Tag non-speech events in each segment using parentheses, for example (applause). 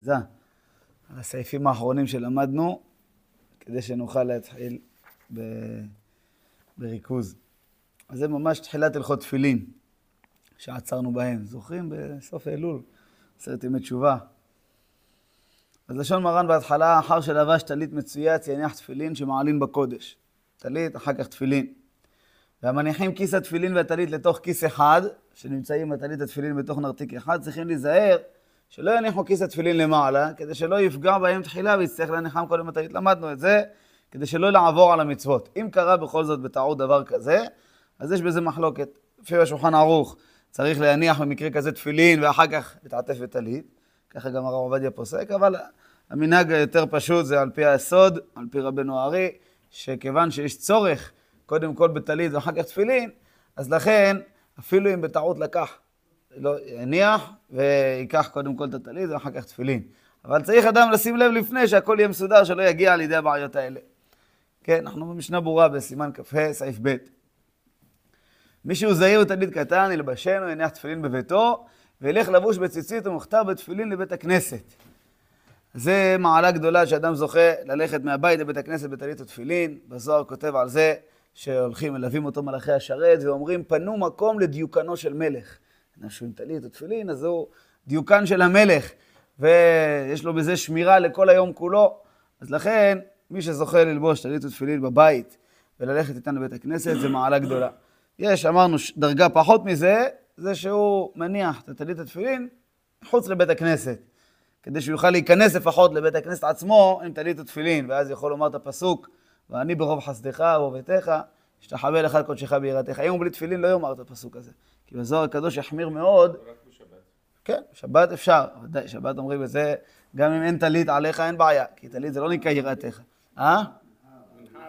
זה הסעיפים האחרונים שלמדנו, כדי שנוכל להתחיל ב... בריכוז. אז זה ממש תחילת הלכות תפילין, שעצרנו בהם. זוכרים? בסוף אלול, עשרת ימי תשובה. אז לשון מרן בהתחלה, אחר שלבש טלית מצויץ, יניח תפילין שמעלין בקודש. טלית, אחר כך תפילין. והמניחים כיס התפילין והטלית לתוך כיס אחד, שנמצאים הטלית התפילין בתוך נרתיק אחד, צריכים להיזהר שלא יניחו כיס התפילין למעלה, כדי שלא יפגע בהם תחילה ויצטרך להניחם קודם הטלית. למדנו את זה, כדי שלא לעבור על המצוות. אם קרה בכל זאת בטעות דבר כזה, אז יש בזה מחלוקת. לפי השולחן ערוך, צריך להניח במקרה כזה תפילין ואחר כך לתעטף בטלית. ככה גם הרב עובדיה פוסק, אבל המנהג היותר פשוט זה על פי היסוד, על פי רבנו הארי, שכיוון שיש צורך קודם כל בטלית ואחר כך תפילין, אז לכן, אפילו אם בטעות לקח, לא, יניח ויקח קודם כל את הטלית ואחר כך תפילין. אבל צריך אדם לשים לב לפני שהכל יהיה מסודר, שלא יגיע לידי הבעיות האלה. כן, אנחנו במשנה ברורה בסימן כ"ה, סעיף ב'. מי שהוא זהיר ותלמיד קטן, ילבשנו, יניח תפילין בביתו, וילך לבוש בציצית ומוכתר בתפילין לבית הכנסת. זה מעלה גדולה שאדם זוכה ללכת מהבית לבית הכנסת בטלית ותפילין. בזוהר כותב על זה שהולכים, מלווים אותו מלאכי השרת, ואומרים, פנו מקום לדיוקנו של מלך. אנשים עם טלית ותפילין, אז הוא דיוקן של המלך, ויש לו בזה שמירה לכל היום כולו. אז לכן, מי שזוכה ללבוש טלית ותפילין בבית וללכת איתן לבית הכנסת, זה מעלה גדולה. יש, אמרנו, דרגה פחות מזה, זה שהוא מניח את הטלית התפילין מחוץ לבית הכנסת. כדי שהוא יוכל להיכנס לפחות לבית הכנסת עצמו עם טלית ותפילין, ואז יכול לומר את הפסוק, ואני ברוב חסדך ובביתך, אשתחווה לך קודשך ביראתך. הוא בלי תפילין לא יאמר את הפסוק הזה. כי בזוהר הקדוש יחמיר מאוד. רק בשבת. כן, שבת אפשר, ודאי, שבת אומרים את זה, גם אם אין טלית עליך אין בעיה, כי טלית זה לא נקרא יראתך. אה?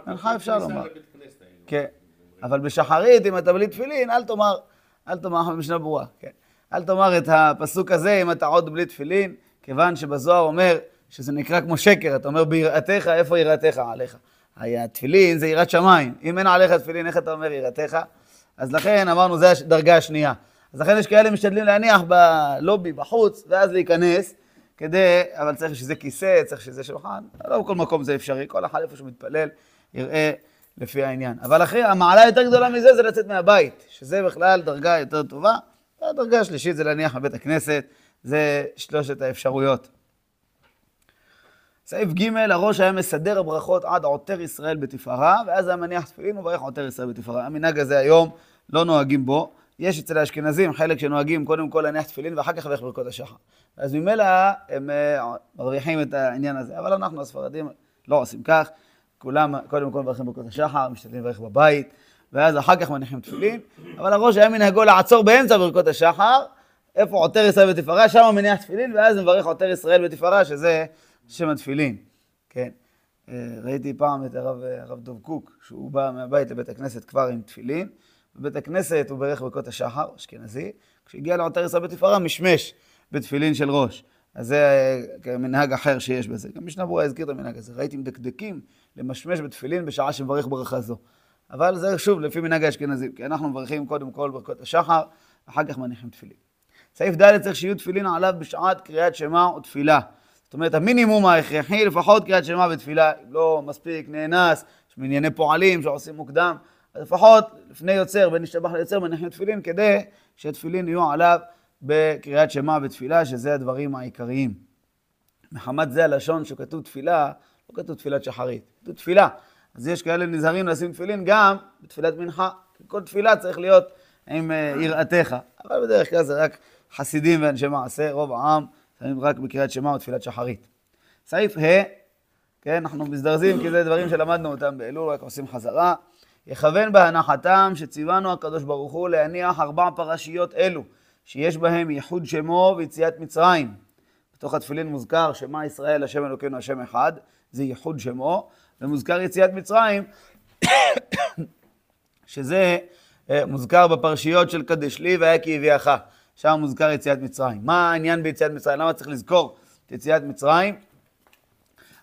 מנחה אפשר לומר. כן. אבל בשחרית, אם אתה בלי תפילין, אל תאמר, אל תאמר במשנה ברורה, כן. אל תאמר את הפסוק הזה אם אתה עוד בלי תפילין, כיוון שבזוהר אומר שזה נקרא כמו שקר, אתה אומר ביראתך, איפה יראתך עליך? התפילין זה יראת שמיים, אם אין עליך תפילין, איך אתה אומר יראתך? אז לכן אמרנו, זו הדרגה השנייה. אז לכן יש כאלה משתדלים להניח בלובי, בחוץ, ואז להיכנס, כדי, אבל צריך שזה כיסא, צריך שזה שולחן, לא בכל מקום זה אפשרי, כל אחד איפה שהוא מתפלל, יראה לפי העניין. אבל אחרי, המעלה היותר גדולה מזה זה לצאת מהבית, שזה בכלל דרגה יותר טובה. הדרגה השלישית זה להניח בבית הכנסת, זה שלושת האפשרויות. סעיף ג', הראש היה מסדר הברכות עד עותר ישראל בתפארה, ואז היה מניח תפילין וברך עותר ישראל בתפארה. המנהג הזה היום לא נוהגים בו. יש אצל האשכנזים חלק שנוהגים קודם כל להניח תפילין ואחר כך לברך ברכות השחר. אז ממילא הם אה, מרוויחים את העניין הזה, אבל אנחנו הספרדים לא עושים כך. כולם קודם כל מברכים ברכות השחר, משתדלים לברך בבית, ואז אחר כך מניחים תפילין. אבל הראש היה מנהגו לעצור באמצע ברכות השחר, איפה עותר ישראל בתפארה, שם הוא מניח תפילין, ואז מברך עותר ישראל בתפארה, שזה שם התפילין. כן. אה, ראיתי פעם את הרב, הרב דוב קוק, שהוא בא מהבית לבית הכנסת כבר עם תפילין. בבית הכנסת הוא ברך ברכות השחר, אשכנזי. כשהגיע לעותר ישראל בתפארה, משמש בתפילין של ראש. אז זה אה, מנהג אחר שיש בזה. גם משנה ברורה הזכיר את המנהג הזה. ראיתי מדקדקים למשמש בתפילין בשעה שמברך ברכה זו. אבל זה שוב לפי מנהג האשכנזים, כי אנחנו מברכים קודם כל ברכות השחר, אחר כך מניחים תפילין. סעיף ד' צריך שיהיו תפילין עליו בשעת קריאת שמע ותפילה. זאת אומרת, המינימום ההכרחי, לפחות קריאת שמע ותפילה, אם לא מספיק, נאנס, יש מענייני פועלים שעושים מוקדם, אז לפחות לפני יוצר, בין השתבח ליוצר, מניחים תפילין, כדי שהתפילין יהיו עליו בקריאת שמע ותפילה, שזה הדברים העיקריים. מחמת זה הלשון שכתוב תפילה, לא כתוב תפילת שחרית, כתוב תפילה. אז יש כאלה נזהרים לשים תפילין גם בתפילת מנחה. כל תפילה צריך להיות עם אה, יראתך. אבל בדרך כלל זה רק חסידים ואנשי מעשה, רוב העם שמים רק בקריאת שמע ותפילת שחרית. סעיף ה', כן, אנחנו מזדרזים כי זה דברים שלמדנו אותם באלול, רק עושים חזרה. יכוון בהנחתם שציוונו הקדוש ברוך הוא להניח ארבע פרשיות אלו, שיש בהם ייחוד שמו ויציאת מצרים. בתוך התפילין מוזכר שמע ישראל השם אלוקינו השם אחד, זה ייחוד שמו, ומוזכר יציאת מצרים, (coughs) שזה אה, מוזכר בפרשיות של קדש לי והיה כי הביאך, שם מוזכר יציאת מצרים. מה העניין ביציאת מצרים? למה צריך לזכור את יציאת מצרים?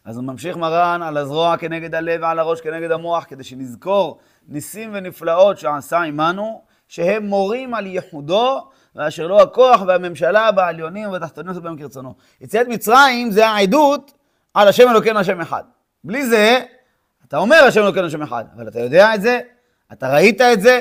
אז הוא ממשיך מרן על הזרוע כנגד הלב ועל הראש כנגד המוח, כדי שנזכור ניסים ונפלאות שעשה עמנו, שהם מורים על ייחודו ואשר לו הכוח והממשלה בעליונים ובתחתונים ובהם כרצונו. יציאת מצרים זה העדות על השם אלוקינו השם אחד. בלי זה, אתה אומר השם אלוקינו השם אחד, אבל אתה יודע את זה, אתה ראית את זה,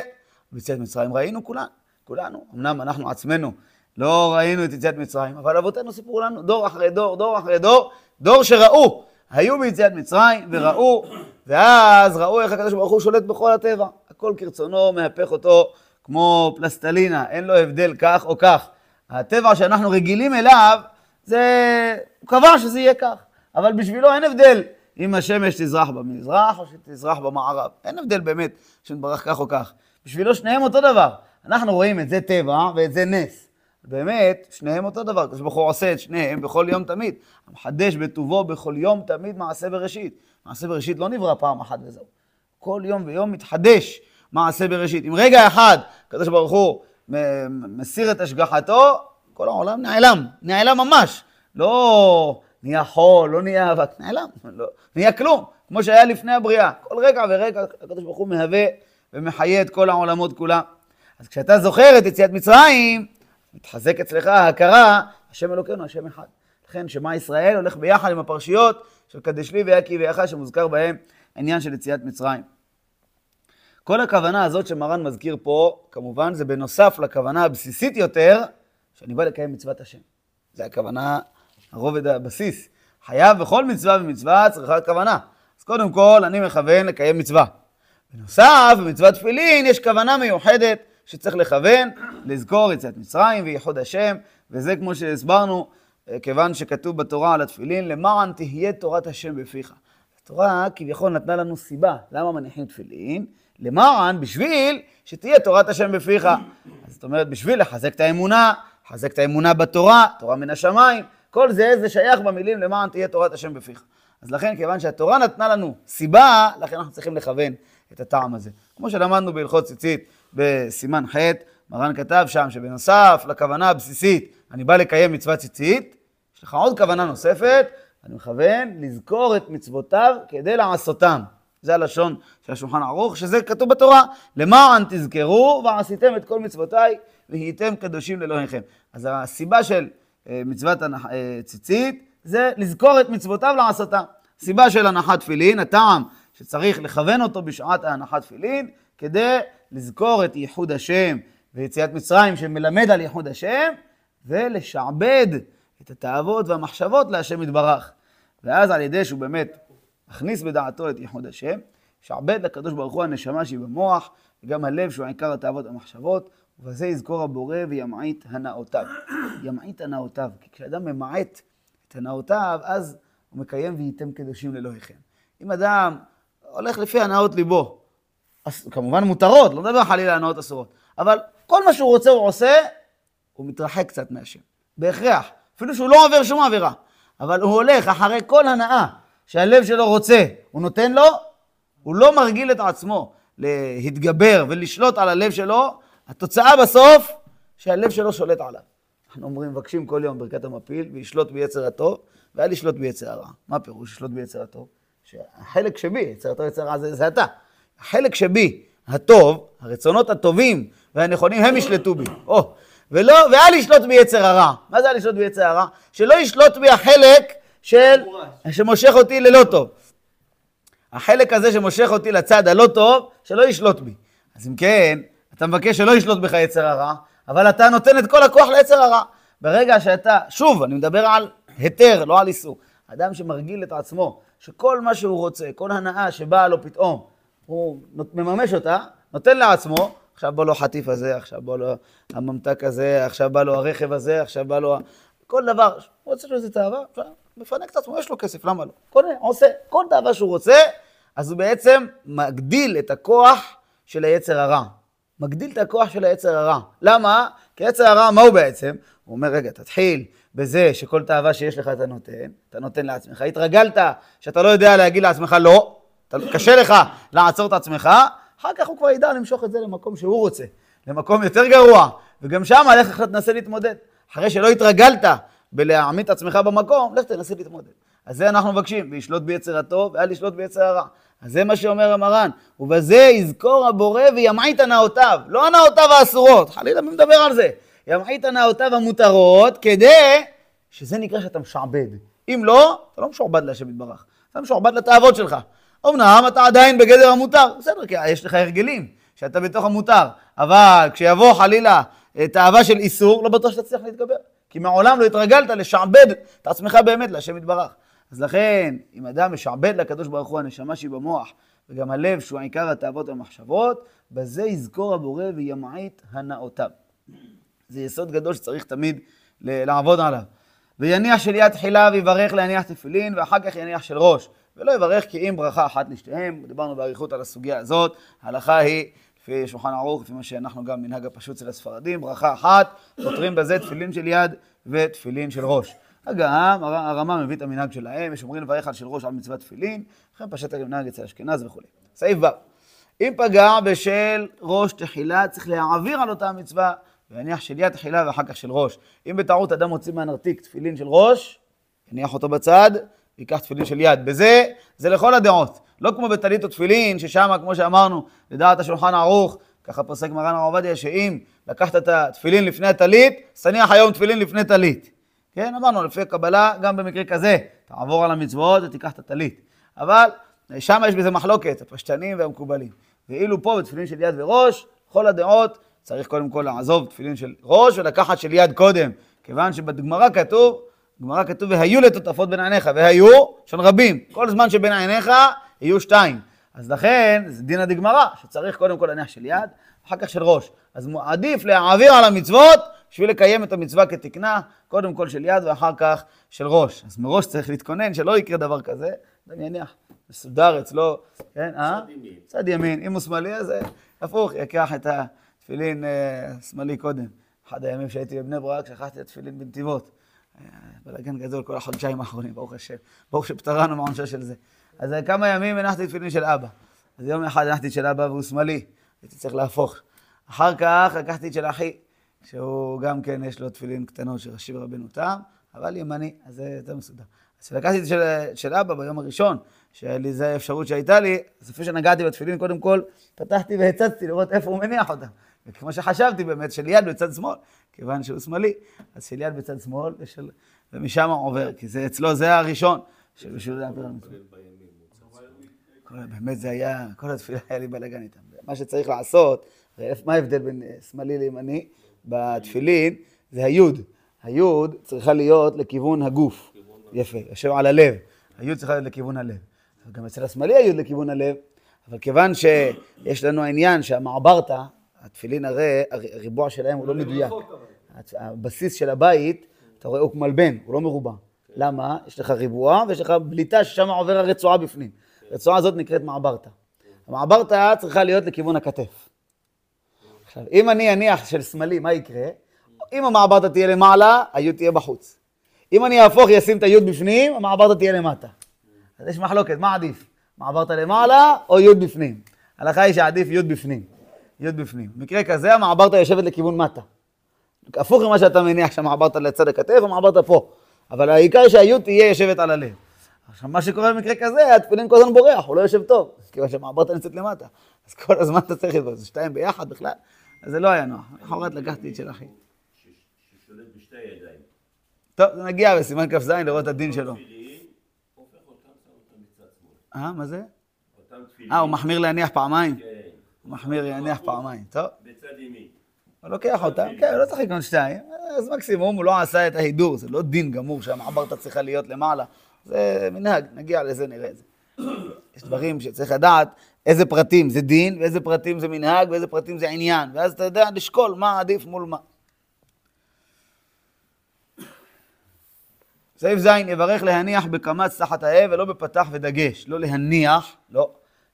ביציאת מצרים ראינו כולנו, כולנו. אמנם אנחנו עצמנו לא ראינו את יציאת מצרים, אבל אבותינו סיפרו לנו דור אחרי דור, דור אחרי דור, דור שראו, היו ביציאת מצרים וראו, ואז ראו איך הקדוש ברוך הוא שולט בכל הטבע. הכל כרצונו, מהפך אותו כמו פלסטלינה, אין לו הבדל כך או כך. הטבע שאנחנו רגילים אליו, זה... הוא קבע שזה יהיה כך, אבל בשבילו אין הבדל אם השמש תזרח במזרח או שתזרח במערב. אין הבדל באמת שנתברך כך או כך. בשבילו שניהם אותו דבר. אנחנו רואים את זה טבע ואת זה נס. באמת, שניהם אותו דבר. הקדוש ברוך הוא עושה את שניהם בכל יום תמיד. המחדש בטובו בכל יום תמיד מעשה בראשית. מעשה בראשית לא נברא פעם אחת וזהו. כל יום ויום מתחדש מעשה בראשית. אם רגע אחד הקדוש ברוך הוא מסיר את השגחתו, כל העולם נעלם, נעלם ממש. לא נהיה חול, לא נהיה אבק, נעלם, לא, נהיה כלום, כמו שהיה לפני הבריאה. כל רגע ורגע הקדוש ברוך הוא מהווה ומחיה את כל העולמות כולם. אז כשאתה זוכר את יציאת מצרים, מתחזק אצלך ההכרה, השם אלוקינו, השם אחד. לכן שמע ישראל הולך ביחד עם הפרשיות של קדש לי ויקי ויחד שמוזכר בהם העניין של יציאת מצרים. כל הכוונה הזאת שמרן מזכיר פה, כמובן זה בנוסף לכוונה הבסיסית יותר, שאני בא לקיים מצוות השם. זה הכוונה, הרובד הבסיס. חייב בכל מצווה ומצווה צריכה כוונה. אז קודם כל, אני מכוון לקיים מצווה. בנוסף, במצוות תפילין יש כוונה מיוחדת שצריך לכוון, לזכור יציאת מצרים וייחוד השם, וזה כמו שהסברנו, אה, כיוון שכתוב בתורה על התפילין, למען תהיה תורת השם בפיך. התורה כביכול נתנה לנו סיבה, למה מניחים תפילין? למען, בשביל שתהיה תורת השם בפיך. אז זאת אומרת, בשביל לחזק את האמונה, לחזק את האמונה בתורה, תורה מן השמיים, כל זה, זה שייך במילים למען תהיה תורת השם בפיך. אז לכן, כיוון שהתורה נתנה לנו סיבה, לכן אנחנו צריכים לכוון את הטעם הזה. כמו שלמדנו בהלכות ציצית בסימן ח', מרן כתב שם שבנוסף לכוונה הבסיסית, אני בא לקיים מצוות ציצית, יש לך עוד כוונה נוספת, אני מכוון לזכור את מצוותיו כדי לעשותם. זה הלשון של השולחן ערוך, שזה כתוב בתורה, למען תזכרו ועשיתם את כל מצוותיי והייתם קדושים לאלוהיכם. אז הסיבה של אה, מצוות אה, זה לזכור את מצוותיו לעשותם. סיבה של הנחת תפילין, הטעם שצריך לכוון אותו בשעת ההנחת תפילין, כדי לזכור את ייחוד השם ויציאת מצרים שמלמד על ייחוד השם, ולשעבד את התאוות והמחשבות להשם יתברך. ואז על ידי שהוא באמת מכניס בדעתו את ייחוד השם, שעבד לקדוש ברוך הוא הנשמה שהיא במוח, וגם הלב שהוא עיקר התאוות והמחשבות, ובזה יזכור הבורא וימעיט הנאותיו. ימעיט הנאותיו, כי כשאדם ממעט את הנאותיו, אז הוא מקיים וייתם קדושים לאלוהיכם. אם אדם הולך לפי הנאות ליבו, כמובן מותרות, לא מדבר חלילה על הנאות אסורות, אבל כל מה שהוא רוצה הוא עושה, הוא מתרחק קצת מהשם. בהכרח. אפילו שהוא לא עובר שום עבירה. אבל הוא הולך אחרי כל הנאה שהלב שלו רוצה, הוא נותן לו, הוא לא מרגיל את עצמו להתגבר ולשלוט על הלב שלו, התוצאה בסוף שהלב שלו שולט עליו. אנחנו אומרים, מבקשים כל יום ברכת המפיל, וישלוט ביצר הטוב, ואל ישלוט ביצר הרע. מה הפירוש ישלוט ביצר הטוב? שהחלק שבי, יצר הטוב יצר הרע זה, זה אתה. החלק שבי, הטוב, הרצונות הטובים והנכונים, הם ישלטו בי. או, ולא, ואל ישלוט ביצר הרע. מה זה אל ישלוט ביצר הרע? שלא ישלוט בי החלק של, שמושך אותי ללא טוב. החלק הזה שמושך אותי לצד הלא טוב, שלא ישלוט בי. אז אם כן, אתה מבקש שלא ישלוט בך יצר הרע, אבל אתה נותן את כל הכוח ליצר הרע. ברגע שאתה, שוב, אני מדבר על היתר, לא על איסור. אדם שמרגיל את עצמו, שכל מה שהוא רוצה, כל הנאה שבאה לו פתאום, הוא מממש אותה, נותן לעצמו, עכשיו בא לו החטיף הזה, עכשיו בא לו הממתק הזה, עכשיו בא לו הרכב הזה, עכשיו בא לו... כל דבר, הוא רוצה איזה תאווה, מפנק את עצמו, יש לו כסף, למה לא? קונה, עושה כל תאווה שהוא רוצה, אז הוא בעצם מגדיל את הכוח של היצר הרע. מגדיל את הכוח של היצר הרע. למה? כי היצר הרע, מה הוא בעצם? הוא אומר, רגע, תתחיל בזה שכל תאווה שיש לך אתה נותן, אתה נותן לעצמך. התרגלת שאתה לא יודע להגיד לעצמך לא, קשה לך לעצור את עצמך, אחר כך הוא כבר ידע למשוך את זה למקום שהוא רוצה, למקום יותר גרוע, וגם שם לך תנסה להתמודד. אחרי שלא התרגלת בלהעמיד את עצמך במקום, לך תנסה להתמודד. אז זה אנחנו מבקשים, וישלוט ביצר הטוב ואל ישלוט ביצר הרע. אז זה מה שאומר המרן, ובזה יזכור הבורא וימעיט הנאותיו, לא הנאותיו האסורות, חלילה מי מדבר על זה? ימעיט הנאותיו המותרות, כדי שזה נקרא שאתה משעבד. אם לא, אתה לא משועבד להשם יתברך. אתה משועבד לתאוות שלך. אמנם אתה עדיין בגדר המותר, בסדר, כי יש לך הרגלים, שאתה בתוך המותר, אבל כשיבוא חלילה תאווה של איסור, לא בטוח שתצליח להתגבר. כי מעולם לא התרגלת לשעבד את עצמך באמת להשם יתברך. אז לכן, אם אדם משעבד לקדוש ברוך הוא הנשמה שהיא במוח, וגם הלב שהוא עיקר התאוות והמחשבות, בזה יזכור הבורא וימעיט הנאותיו. זה יסוד גדול שצריך תמיד לעבוד עליו. ויניח של יד תחילה ויברך להניח תפילין, ואחר כך יניח של ראש. ולא יברך כי אם ברכה אחת לשתיהם. דיברנו באריכות על הסוגיה הזאת. ההלכה היא, לפי שולחן ערוך, לפי מה שאנחנו גם מנהג הפשוט של הספרדים, ברכה אחת, פותרים בזה תפילין של יד ותפילין של ראש. אגב, הרמה מביא את המנהג שלהם, יש אומרים לברך על של ראש על מצוות תפילין, לכן פשט המנהג אצל אשכנז וכו'. סעיף ו' אם פגע בשל ראש תחילה, צריך להעביר על אותה מצווה, ויניח של יד תחילה ואחר כך של ראש. אם בטעות אדם מוציא מהנרתיק תפילין של ראש, יניח אותו בצד, ייקח תפילין של יד. בזה, זה לכל הדעות. לא כמו בטלית או תפילין, ששם, כמו שאמרנו, לדעת השולחן ערוך, ככה פוסק מרן הרב עובדיה, שאם לקחת את התפילין לפני הטלית, שניח היום תפילין לפני טלית. כן, אמרנו, לפי הקבלה, גם במקרה כזה, תעבור על המצוות ותיקח את הטלית. אבל שם יש בזה מחלוקת, הפשטנים והמקובלים. ואילו פה בתפילין של יד וראש, כל הדעות, צריך קודם כל לעזוב תפילין של ראש ולקחת של יד קודם. כיוון שבגמרא כתוב, בגמרא כתוב, והיו לטוטפות בין עיניך, והיו, של רבים. כל זמן שבין עיניך יהיו שתיים. אז לכן, זה דינא דגמרא, שצריך קודם כל להניח של יד, אחר כך של ראש. אז עדיף להעביר על המצוות בשביל לקיים את המצווה כתקנה, קודם כל של יד ואחר כך של ראש. אז מראש צריך להתכונן שלא יקרה דבר כזה, אדם יניח מסודר אצלו, כן, אה? צד ימין. צד ימין. אם הוא שמאלי אז אה, הפוך, יקח את התפילין השמאלי אה, קודם. אחד הימים שהייתי בבני ברק, שכחתי את התפילין בנתיבות. בלאגן גדול כל החודשיים האחרונים, ברוך השם. ברוך שפטרנו מעונשו של זה. אז כמה ימים הנחתי תפילין של אבא. אז יום אחד הנחתי של אבא והוא שמאלי, הייתי צריך להפוך. אחר כך לקחתי את של אחי, שהוא גם כן, יש לו תפילין קטנות של רש"י ורבנו תם, אבל ימני, אז זה יותר מסודר. אז כשלקחתי את של, של אבא ביום הראשון, שהיה לי, זו האפשרות שהייתה לי, אז לפני שנגעתי בתפילין, קודם כל פתחתי והצצתי לראות איפה הוא מניח אותם. וכמו שחשבתי באמת, של יד בצד שמאל, כיוון שהוא שמאלי, אז של יד בצד שמאל, ושל... ומשם עובר, כי זה אצלו, זה הראשון, שבשביל להעביר לנו. באמת זה היה, כל התפילה היה לי בלאגן איתם. מה שצריך לעשות, מה ההבדל בין שמאלי לימני? בתפילין זה היוד. היוד צריכה להיות לכיוון הגוף. יפה, יושב על הלב. היוד צריכה להיות לכיוון הלב. גם אצל השמאלי היוד לכיוון הלב, אבל כיוון שיש לנו העניין שהמעברתא, התפילין הרי, הריבוע שלהם הוא לא מדויק. הבסיס של הבית, אתה רואה, הוא מלבן, הוא לא מרובע. למה? יש לך ריבוע ויש לך בליטה ששם עובר הרצועה בפנים. הרצועה הזאת נקראת מעברתא. המעברתא צריכה להיות לכיוון הכתף. עכשיו, אם אני אניח של שמאלי, מה יקרה? אם המעברתא תהיה למעלה, היוד תהיה בחוץ. אם אני אהפוך, אשים את היוד בפנים, המעברתא תהיה למטה. אז יש מחלוקת, מה עדיף? מעברת למעלה או יוד בפנים? ההלכה היא שעדיף יוד בפנים. יוד בפנים. במקרה כזה המעברת יושבת לכיוון מטה. הפוך ממה שאתה מניח שהמעברת לצד הכתף, המעברת פה. אבל העיקר שהיוד תהיה יושבת על הלב. עכשיו, מה שקורה במקרה כזה, התפילין כל הזמן בורח, הוא לא יושב טוב, כיוון שהמעברת נמצאת למטה. אז כל הזמן אתה צריך את זה, שתיים ביחד בכלל, אז זה לא היה נוח. לכאורה לקחתי את של אחי. ששולט בשתי ידיים. טוב, נגיע בסימן כ"ז לראות את הדין שלו. אה, מה זה? אה, הוא מחמיר להניח פעמיים? מחמיר להניח פעמיים, טוב. בצד ימין. הוא לוקח אותם, כן, לא צריך לקנות שתיים, אז מקסימום הוא לא עשה את ההידור, זה לא דין גמור שהמעברתא צריכה להיות למעלה, זה מנהג, נגיע לזה, נראה את זה. יש דברים שצריך לדעת איזה פרטים זה דין, ואיזה פרטים זה מנהג, ואיזה פרטים זה עניין, ואז אתה יודע לשקול מה עדיף מול מה. סעיף ז', יברך להניח בקמץ תחת האב ולא בפתח ודגש. לא להניח, לא,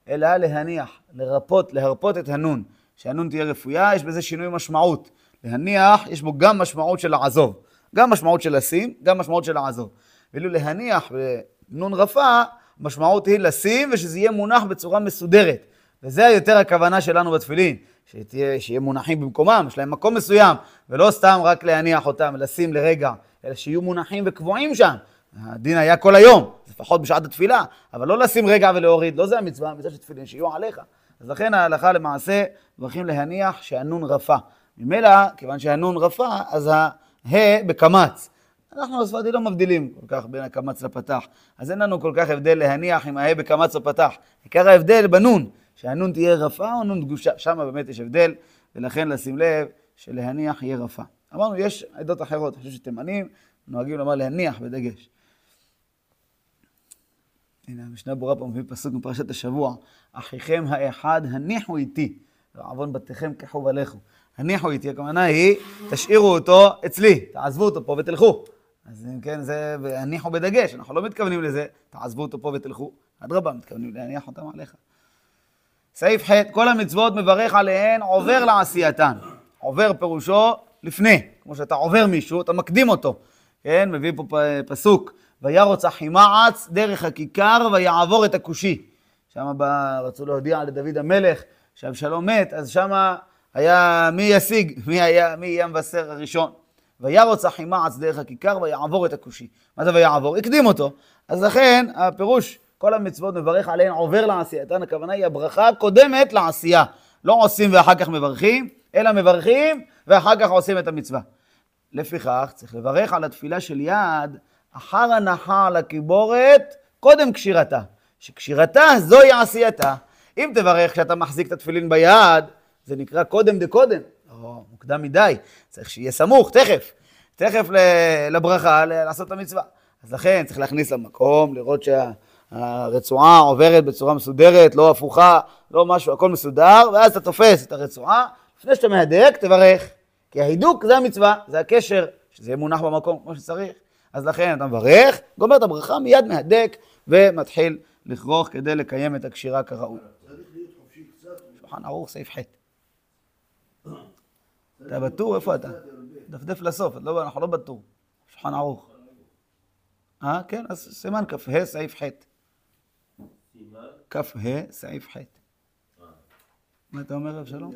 אלא להניח, לרפות, להרפות את הנון, שהנון תהיה רפויה, יש בזה שינוי משמעות. להניח, יש בו גם משמעות של לעזוב. גם משמעות של לשים, גם משמעות של לעזוב. ואילו להניח בנון רפה, משמעות היא לשים ושזה יהיה מונח בצורה מסודרת. וזה יותר הכוונה שלנו בתפילין, שתהיה, שיהיה מונחים במקומם, יש להם מקום מסוים, ולא סתם רק להניח אותם, לשים לרגע. אלא שיהיו מונחים וקבועים שם. הדין היה כל היום, לפחות בשעת התפילה, אבל לא לשים רגע ולהוריד, לא זה המצווה, המצווה של תפילין, שיהיו עליך. אז לכן ההלכה למעשה, מברכים להניח שהנון רפה. ממילא, כיוון שהנון רפה, אז הה בקמץ. אנחנו הספרדי לא מבדילים כל כך בין הקמץ לפתח, אז אין לנו כל כך הבדל להניח אם הה בקמץ או פתח. עיקר ההבדל בנון, שהנון תהיה רפה או נון דגושה, שם באמת יש הבדל, ולכן לשים לב שלהניח יהיה רפה. אמרנו, יש עדות אחרות, אני חושב שתימנים נוהגים לומר להניח בדגש. הנה, המשנה ברורה פה מביא פסוק מפרשת השבוע, אחיכם האחד הניחו איתי, ועוון בתיכם כחוב עליכו. הניחו איתי, הכוונה היא, תשאירו אותו אצלי, תעזבו אותו פה ותלכו. אז אם כן, זה הניחו בדגש, אנחנו לא מתכוונים לזה, תעזבו אותו פה ותלכו. אדרבה, מתכוונים להניח אותם עליך. סעיף ח' כל המצוות מברך עליהן עובר לעשייתן. עובר פירושו לפני, כמו שאתה עובר מישהו, אתה מקדים אותו. כן, מביא פה פסוק, וירוץ אחימעץ דרך הכיכר ויעבור את הכושי. שם רצו להודיע לדוד המלך שאבשלום מת, אז שם היה מי ישיג, (laughs) מי, היה, מי יהיה המבשר הראשון. וירוץ אחימעץ דרך הכיכר ויעבור את הכושי. מה זה ויעבור? הקדים אותו. אז לכן הפירוש, כל המצוות מברך עליהן עובר לעשייתן, הכוונה היא הברכה קודמת לעשייה. לא עושים ואחר כך מברכים, אלא מברכים ואחר כך עושים את המצווה. לפיכך צריך לברך על התפילה של יד אחר הנחה על הקיבורת קודם קשירתה. שקשירתה זוהי עשייתה. אם תברך כשאתה מחזיק את התפילין ביד, זה נקרא קודם דקודם. לא, מוקדם מדי, צריך שיהיה סמוך, תכף. תכף לברכה, לעשות את המצווה. אז לכן צריך להכניס למקום, לראות שהרצועה עוברת בצורה מסודרת, לא הפוכה, לא משהו, הכל מסודר, ואז אתה תופס את הרצועה, לפני שאתה מהדק, תברך. כי ההידוק זה המצווה, זה הקשר, שזה יהיה מונח במקום כמו שצריך. אז לכן אתה מברך, גומר את הברכה, מיד מהדק ומתחיל לכרוך כדי לקיים את הקשירה כראוי. שולחן ערוך סעיף ח'. אתה בטור? איפה אתה? דפדף לסוף, לא, אנחנו לא בטור. שולחן ערוך. אה, כן, אז סימן כ"ה סעיף ח'. כ"ה סעיף ח'. מה אתה אומר, אבשלום?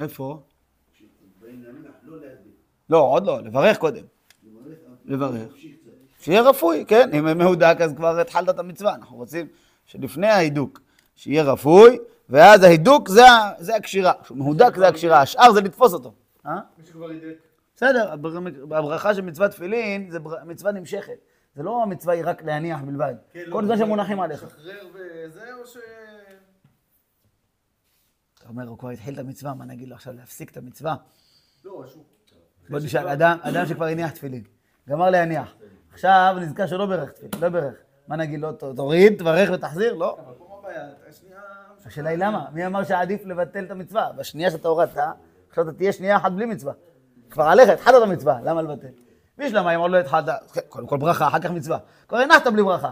איפה? לא, עוד לא, לברך קודם. לברך. שיהיה רפוי, כן, אם מהודק אז כבר התחלת את המצווה, אנחנו רוצים שלפני ההידוק, שיהיה רפוי, ואז ההידוק זה, זה הקשירה, מהודק זה הקשירה, השאר זה לתפוס אותו. אה? מי שכבר הידק. בסדר, הברכה של מצוות תפילין זה מצווה נמשכת. זה לא המצווה היא רק להניח בלבד. כן, לא, כל זמן שמונחים עליך. לשחרר וזה, או ש... אתה אומר, הוא כבר התחיל את המצווה, מה נגיד לו עכשיו להפסיק את המצווה? לא, שהוא... בוא נשאל, אדם, אדם שכבר הניח תפילין, גמר להניח. עכשיו נזכר שלא ברך תפילין, לא ברך. מה נגיד לו, תוריד, תברך ותחזיר? לא. השאלה היא למה? מי אמר שעדיף לבטל את המצווה? בשנייה שאתה הורדת, עכשיו אתה תהיה שנייה אחת בלי מצווה. כבר עליך, התחלת את המצווה, למה לבטל? בשלמה אם עוד לא התחלת, קודם כל ברכה, אחר כך מצווה. כבר הנחת בלי ברכה.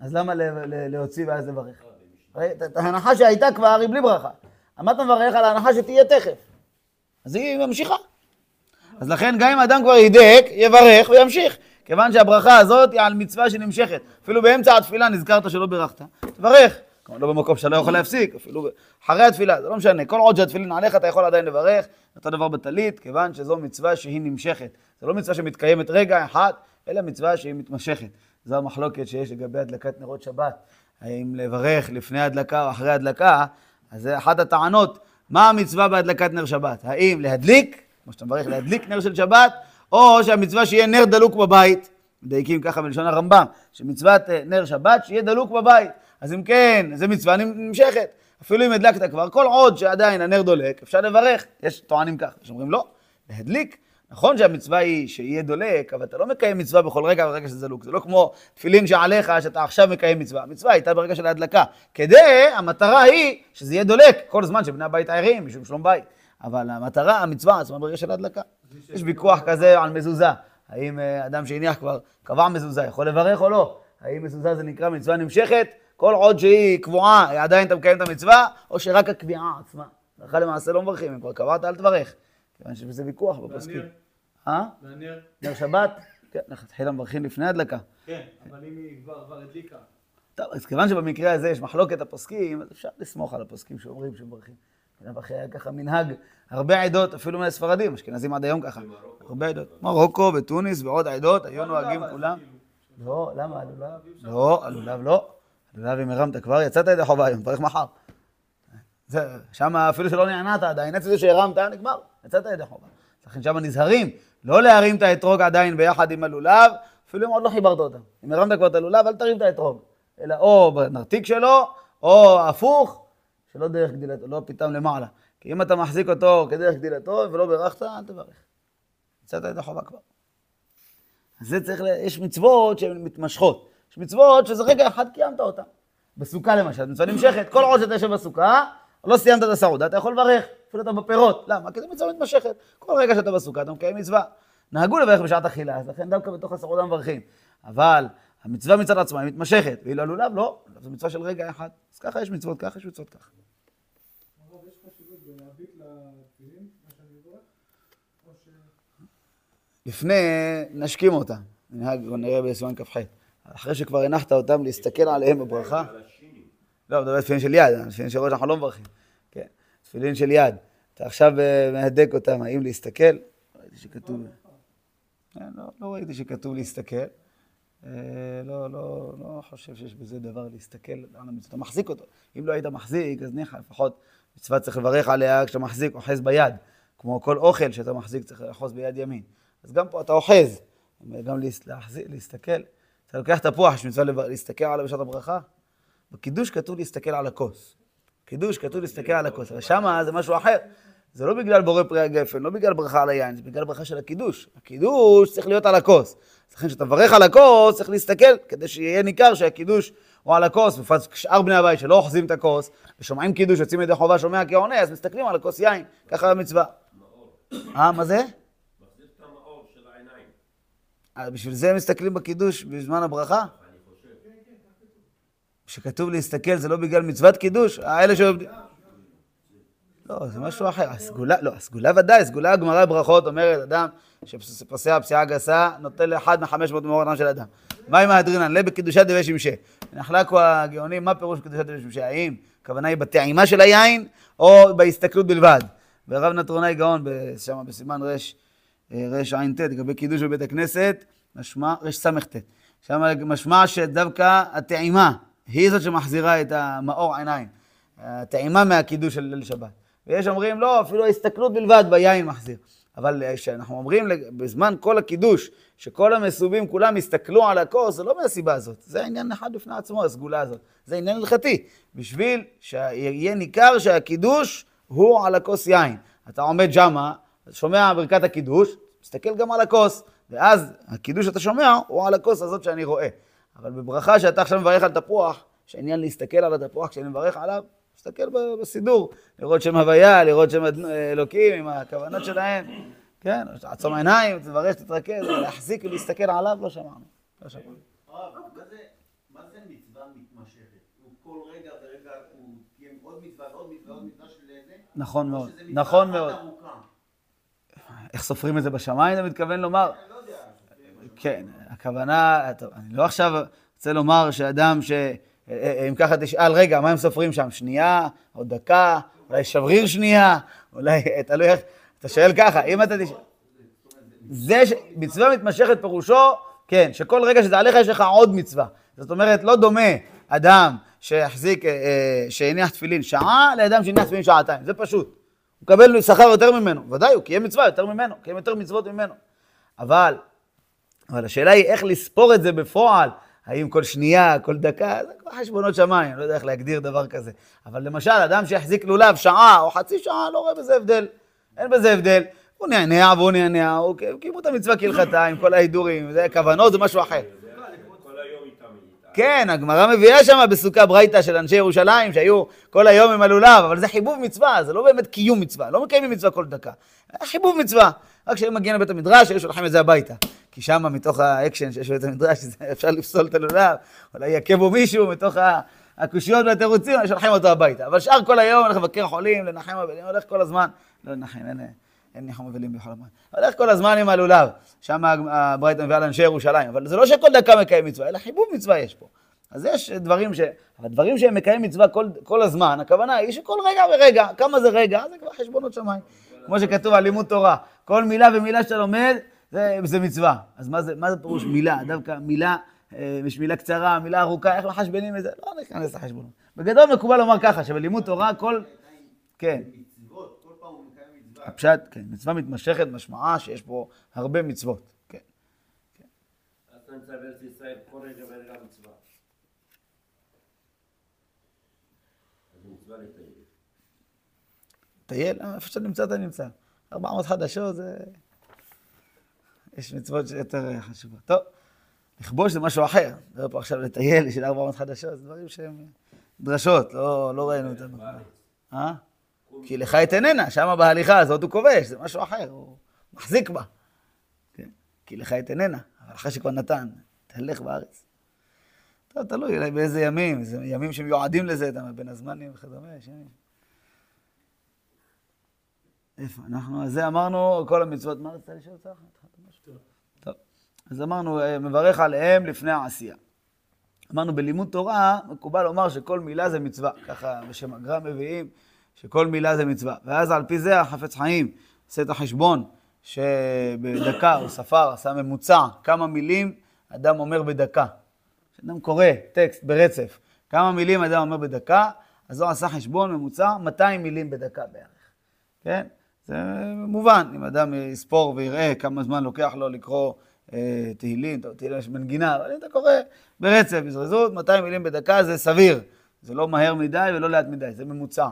אז למה להוציא ואז לברך? ההנחה שהייתה כבר היא בלי ברכה. מה אתה מברך על ההנחה שתהיה תכף? אז היא ממשיכה. אז לכן גם אם אדם כבר ידק, יברך וימשיך. כיוון שהברכה הזאת היא על מצווה שנמשכת. אפילו באמצע התפילה נזכרת שלא בירכת, תברך. כלומר, לא במקום שאתה לא יכול להפסיק, אפילו אחרי התפילה, זה לא משנה. כל עוד שהתפילין עליך אתה יכול עדיין לברך. אותו דבר בטלית, כיוון שזו מצווה שהיא נמשכת. זו לא מצווה שמתקיימת רגע אחד, אלא מצווה שהיא מתמשכת. זו המחלוקת שיש לגבי הדלקת נרות שבת. האם לברך לפני הדלקה או אחרי הדלקה, אז זה אחת הטענות. מה המצווה בהדלקת נר שבת? האם להדליק, כמו שאתה מברך להדליק נר של שבת, או שהמצווה שיהיה נר דלוק בבית. מדייקים ככה בלשון הרמב"ם, שמצוות אה, נר שבת שיהיה דלוק בבית. אז אם כן, זו מצווה נמשכת. אפילו אם הדלקת כבר, כל עוד שעדיין הנר דולק, אפשר לברך. יש טוענים כך, יש אומרים לא, להדליק. נכון שהמצווה היא שיהיה דולק, אבל אתה לא מקיים מצווה בכל רגע ורגע שזה דלוק. זה לא כמו תפילין שעליך, שאתה עכשיו מקיים מצווה. המצווה הייתה ברגע של ההדלקה. כדי, המטרה היא שזה יהיה דולק כל זמן שבני הבית ערים, משום שלום בית. אבל המטרה, המצווה עצמה ברגע של ההדלקה. יש ויכוח כזה על מזוזה. האם אה, אדם שהניח כבר, קבע מזוזה, יכול לברך או לא? האם מזוזה זה נקרא מצווה נמשכת? כל עוד שהיא קבועה, עדיין אתה מקיים את המצווה, או שרק הקביעה עצמה. הלכה למעשה לא מברכים, אם כבר קבעת, אל תברך. כיוון שזה ויכוח בפוסקים. אה? מעניין. נר שבת? כן, לכתחילה מברכים לפני הדלקה. כן, אבל אם היא כבר הדליקה. טוב, אז כיוון שבמקרה הזה יש מחלוקת הפוסקים, אז אפשר לסמוך על הפוסקים שאומרים שמברכים. אחרי היה ככה מנהג, הרבה עדות, אפילו מהספרדים, אשכנזים עד היום ככה. הרבה עדות. מרוקו ותוניס ועוד עדות, היו נוהגים כולם. לא, למה? עלולב? לא, עלולב לא. עלולב אם הרמת כבר, יצאת ידי חובה היום, תברך מחר. זה, שם אפילו שלא נענעת עדיין, עצם זה שהרמת, נגמר, יצאת ידי חובה. לכן שם נזהרים, לא להרים את האתרוג עדיין ביחד עם הלולב, אפילו אם עוד לא חיברת אותם. אם הרמת כבר את הלולב, אל תרים את האתרוג. אלא או בנרתיק שלו, או הפוך, שלא דרך גדילתו, לא פתאום למעלה. כי אם אתה מחזיק אותו כדרך גדילתו ולא בירכת, אל תברך. יצאת ידי חובה כבר. אז זה צריך, ל... יש מצוות שהן מתמשכות. יש מצוות שזה רגע אחד קיימת אותן. בסוכה למשל, מצווה נמשכת, כל עוד שאתה יושב בסוכה, לא סיימת את הסעודה, אתה יכול לברך, אפילו אתה בפירות. למה? כי זו מצווה מתמשכת. כל רגע שאתה בסוכה אתה מקיים מצווה. נהגו לברך בשעת אכילה, אז לכן דווקא בתוך הסעודה מברכים. אבל המצווה מצד עצמה היא מתמשכת, ואילו הלולב לא, זו מצווה של רגע אחד. אז ככה יש מצוות ככה, יש מצוות ככה. לפני, נשכים אותה. ננהג, נראה בסימן כ"ח. אחרי שכבר הנחת אותם להסתכל עליהם בברכה. לא, מדבר על תפילין של יד, תפילין של ראש אנחנו לא מברכים. כן, תפילין של יד. אתה עכשיו אה, מהדק אותם, האם להסתכל? לא ראיתי שכתוב... כן, לא, לא ראיתי שכתוב להסתכל. אה, לא, לא, לא חושב שיש בזה דבר להסתכל על המצווה. אתה מחזיק אותו. אם לא היית מחזיק, אז ניחא, לפחות מצווה צריך לברך עליה כשאתה מחזיק, אוחז ביד. כמו כל אוכל שאתה מחזיק צריך לאחוז ביד ימין. אז גם פה אתה אוחז. גם להחזיק, להסתכל. אתה לוקח תפוח, יש מצווה להסתכל עליו בשעת הברכה. בקידוש כתוב להסתכל על הכוס. בקידוש כתוב להסתכל על הכוס, אבל שמה זה משהו אחר. זה לא בגלל בורא פרי הגפן, לא בגלל ברכה על היין, זה בגלל ברכה של הקידוש. הקידוש צריך להיות על הכוס. לכן כשאתה מברך על הכוס, צריך להסתכל, כדי שיהיה ניכר שהקידוש הוא על הכוס. בפרט שאר בני הבית שלא אוחזים את הכוס, ושומעים קידוש, יוצאים ידי חובה, שומע כעונה, אז מסתכלים על הכוס יין. ככה המצווה. אה, מה זה? בשביל זה מסתכלים בקידוש בזמן הברכה? אני חושב. שכתוב להסתכל זה לא בגלל מצוות קידוש, האלה שעובדים... לא, זה משהו אחר. הסגולה, לא, הסגולה ודאי, הסגולה הגמרא בברכות אומרת, אדם שפוסע פסיעה גסה, נותן לאחד מחמש מאות מאור אדם של אדם. מה עם האדרינן? לב בקידושת דבי שמשי. נחלקו הגאונים, מה פירוש קידושת דבי שמשי? האם הכוונה היא בטעימה של היין, או בהסתכלות בלבד? ורב נטרונאי גאון, שם בסימן רש, רש ע"ט, לגבי קידוש בבית הכנסת, משמע, רש ס"ט. שם משמע שדווקא הטעימה היא זאת שמחזירה את המאור עיניים. הטעימה מהקידוש של ליל שבת. ויש אומרים, לא, אפילו ההסתכלות בלבד ביין מחזיר. אבל כשאנחנו אומרים בזמן כל הקידוש, שכל המסובים כולם יסתכלו על הכוס, זה לא מהסיבה הזאת. זה עניין אחד בפני עצמו, הסגולה הזאת. זה עניין הלכתי. בשביל שיהיה ניכר שהקידוש הוא על הכוס יין. אתה עומד שמה, שומע ברכת הקידוש, מסתכל גם על הכוס. ואז הקידוש שאתה שומע הוא על הכוס הזאת שאני רואה. אבל בברכה שאתה עכשיו מברך על תפוח, יש עניין להסתכל על התפוח כשאני מברך עליו, להסתכל בסידור, לראות שם הוויה, לראות שם אלוקים עם הכוונות שלהם, כן, לעצום עיניים, תברך, תתרכז, להחזיק ולהסתכל עליו, לא שמענו. לא שמענו. מה זה- מצווה מתמשכת? הוא כל רגע ורגע הוא קיים עוד מצווה ועוד מצווה ועוד מצווה של זה? נכון או מאוד, נכון מאוד. איך סופרים את זה בשמיים, אתה מתכוון לומר? לא יודע. כן, הכוונה, טוב, אני לא עכשיו רוצה לומר שאדם ש... אם ככה תשאל, רגע, מה הם סופרים שם? שנייה, או דקה, אולי שבריר שנייה, אולי, תלוי איך, אתה שואל ככה, אם אתה תשאל... זה ש... מצווה מתמשכת פירושו, כן, שכל רגע שזה עליך יש לך עוד מצווה. זאת אומרת, לא דומה אדם שיחזיק, אה, אה, שהניח תפילין שעה, לאדם שהניח תפילין שעתיים, זה פשוט. הוא מקבל שכר יותר ממנו, ודאי, הוא קיים מצווה יותר ממנו, קיים יותר מצוות ממנו. אבל, אבל השאלה היא איך לספור את זה בפועל, האם כל שנייה, כל דקה, זה כבר חשבונות שמיים, לא יודע איך להגדיר דבר כזה. אבל למשל, אדם שיחזיק לולב שעה או חצי שעה, לא רואה בזה הבדל. אין בזה הבדל. הוא נענע והוא נענע, הוא קיימו את המצווה כהלכתה עם כל ההידורים, זה כוונות, זה משהו אחר. כן, הגמרא מביאה שם בסוכה ברייתא של אנשי ירושלים, שהיו כל היום עם הלולב, אבל זה חיבוב מצווה, זה לא באמת קיום מצווה, לא מקיימים מצווה כל דקה. חיבוב מצווה. רק כשהם מגיעים לבית המדרש, היו שולחים את זה הביתה. כי שם, מתוך האקשן שיש בבית המדרש, (laughs) אפשר לפסול את הלולב, אולי יכה בו מישהו מתוך הקושיות והתירוצים, היו שולחים אותו הביתה. אבל שאר כל היום הולך לבקר חולים, לנחם אבלים, הולך כל הזמן, לא לנחם, אין, אין ניחום אבלים בכל הזמן. הולך כל הזמן עם הלולב. שם הברייתא מביאה לאנשי ירושלים. אבל זה לא שכל דקה מקיים מצווה, אלא חיבוב מצווה יש פה. אז יש דברים ש... אבל דברים שהם מקיים מצווה כל, כל הזמן, הכוונה היא שכל רגע ורגע, כמה זה רגע, זה כבר חשבונות שמיים. כמו שכתוב על לימוד תורה, כל מילה ומילה שאתה לומד, זה, זה מצווה. אז מה זה, מה זה פירוש מילה? דווקא מילה, אה, יש מילה קצרה, מילה ארוכה, איך מחשבנים את זה? לא ניכנס לחשבונות. בגדול מקובל לומר ככה, שבלימוד תורה כל... כן. הפשט, כן, מצווה מתמשכת משמעה שיש פה הרבה מצוות. כן. אז אתה נמצא בארץ ישראל כל רגע ורגע מצווה. אז מצווה לטייל. טייל, אה, איפה שאתה נמצא, אתה נמצא. 400 חדשות זה... יש מצוות שיותר חשובות. טוב, לכבוש זה משהו אחר. נדבר פה עכשיו לטייל, יש 400 חדשות, זה דברים שהם דרשות, לא, לא ראינו אותם. אה? כי לך את איננה, שם בהליכה הזאת הוא כובש, זה משהו אחר, הוא מחזיק בה. כן? כי לך את איננה, אבל אחרי שכבר נתן, תהלך בארץ. טוב, תלוי אולי באיזה ימים, זה ימים שמיועדים לזה, אתה בין הזמנים וכדומה, יש ימים. איפה אנחנו? אז זה אמרנו, כל המצוות, מה רצית לשאול אותך? טוב. אז אמרנו, אה, מברך עליהם לפני העשייה. אמרנו, בלימוד תורה, מקובל לומר שכל מילה זה מצווה. ככה בשם הגר"א מביאים, שכל מילה זה מצווה. ואז על פי זה החפץ חיים עושה את החשבון, שבדקה הוא ספר, עשה ממוצע, כמה מילים אדם אומר בדקה. כשאדם קורא טקסט ברצף, כמה מילים אדם אומר בדקה, אז הוא עשה חשבון ממוצע, 200 מילים בדקה בערך. כן? זה מובן, אם אדם יספור ויראה כמה זמן לוקח לו לקרוא אה, תהילים, טוב, תהילים יש מנגינה, אבל אם אתה קורא ברצף, בזריזות, 200 מילים בדקה זה סביר. זה לא מהר מדי ולא לאט מדי, זה ממוצע.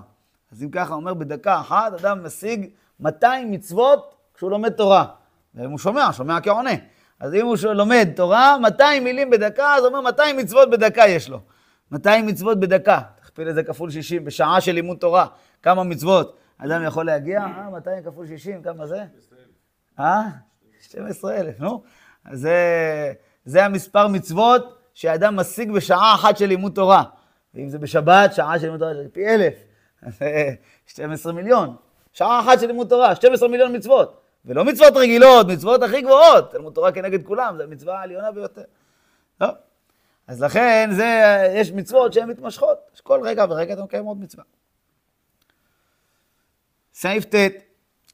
אז אם ככה אומר בדקה אחת, אדם משיג 200 מצוות כשהוא לומד תורה. ואם הוא שומע, שומע כעונה. אז אם הוא לומד תורה, 200 מילים בדקה, זה אומר 200 מצוות בדקה יש לו. 200 מצוות בדקה. תכפיל את זה כפול 60, בשעה של לימוד תורה, כמה מצוות אדם יכול להגיע? אה, 200 כפול 60, כמה זה? אה? 12,000, נו. זה, זה המספר מצוות שאדם משיג בשעה אחת של לימוד תורה. ואם זה בשבת, שעה של לימוד תורה, זה פי אלף. אז זה 12 מיליון. שעה אחת של לימוד תורה, 12 מיליון מצוות. ולא מצוות רגילות, מצוות הכי גבוהות. לימוד תורה כנגד כולם, זו המצווה העליונה ביותר. טוב. אז לכן, זה, יש מצוות שהן מתמשכות. כל רגע ורגע אתה מקיים עוד מצווה. סעיף ט'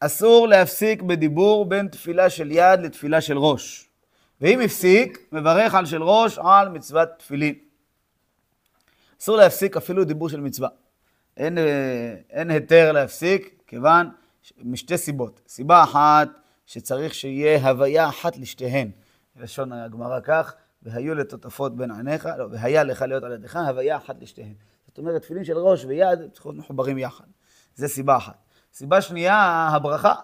אסור להפסיק בדיבור בין תפילה של יד לתפילה של ראש. ואם הפסיק, מברך על של ראש על מצוות תפילין. אסור להפסיק אפילו דיבור של מצווה. אין, אה, אין היתר להפסיק, כיוון, משתי סיבות. סיבה אחת, שצריך שיהיה הוויה אחת לשתיהן. לשון הגמרא כך, והיו לטוטפות בין עיניך, לא, והיה לך להיות על ידיך, הוויה אחת לשתיהן. זאת אומרת, תפילין של ראש ויד צריכות מחוברים יחד. זה סיבה אחת. סיבה שנייה, הברכה.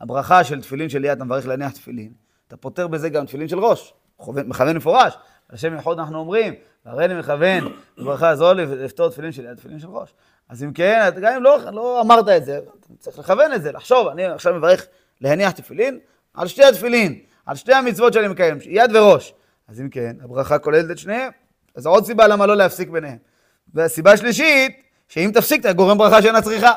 הברכה של תפילין של אתה מברך להניח תפילין. אתה פותר בזה גם תפילין של ראש. מכוון מפורש. השם יחוד אנחנו אומרים, והרי אני מכוון בברכה הזו לפתור תפילין של יד, תפילין של ראש. אז אם כן, גם אם לא, לא אמרת את זה, צריך לכוון את זה, לחשוב, אני עכשיו מברך להניח תפילין על שתי התפילין, על שתי המצוות שאני מקיים, יד וראש. אז אם כן, הברכה כוללת את שניהם, אז עוד סיבה למה לא להפסיק ביניהם. והסיבה שלישית, שאם תפסיק, אתה גורם ברכה שאינה צריכה.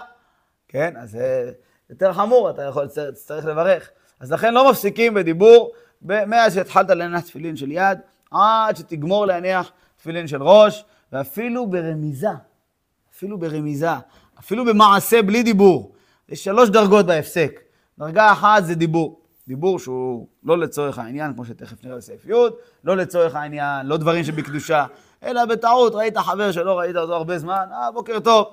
כן? אז זה יותר חמור, אתה יכול, תצטרך לברך. אז לכן לא מפסיקים בדיבור מאז שהתחלת להניח תפילין של יד, עד שתגמור להניח תפילין של ראש, ואפילו ברמיזה, אפילו ברמיזה, אפילו במעשה בלי דיבור. יש שלוש דרגות בהפסק. דרגה אחת זה דיבור. דיבור שהוא לא לצורך העניין, כמו שתכף נראה בסעיף י', לא לצורך העניין, לא דברים שבקדושה, אלא בטעות, ראית חבר שלא ראית אותו הרבה זמן, אה, בוקר טוב.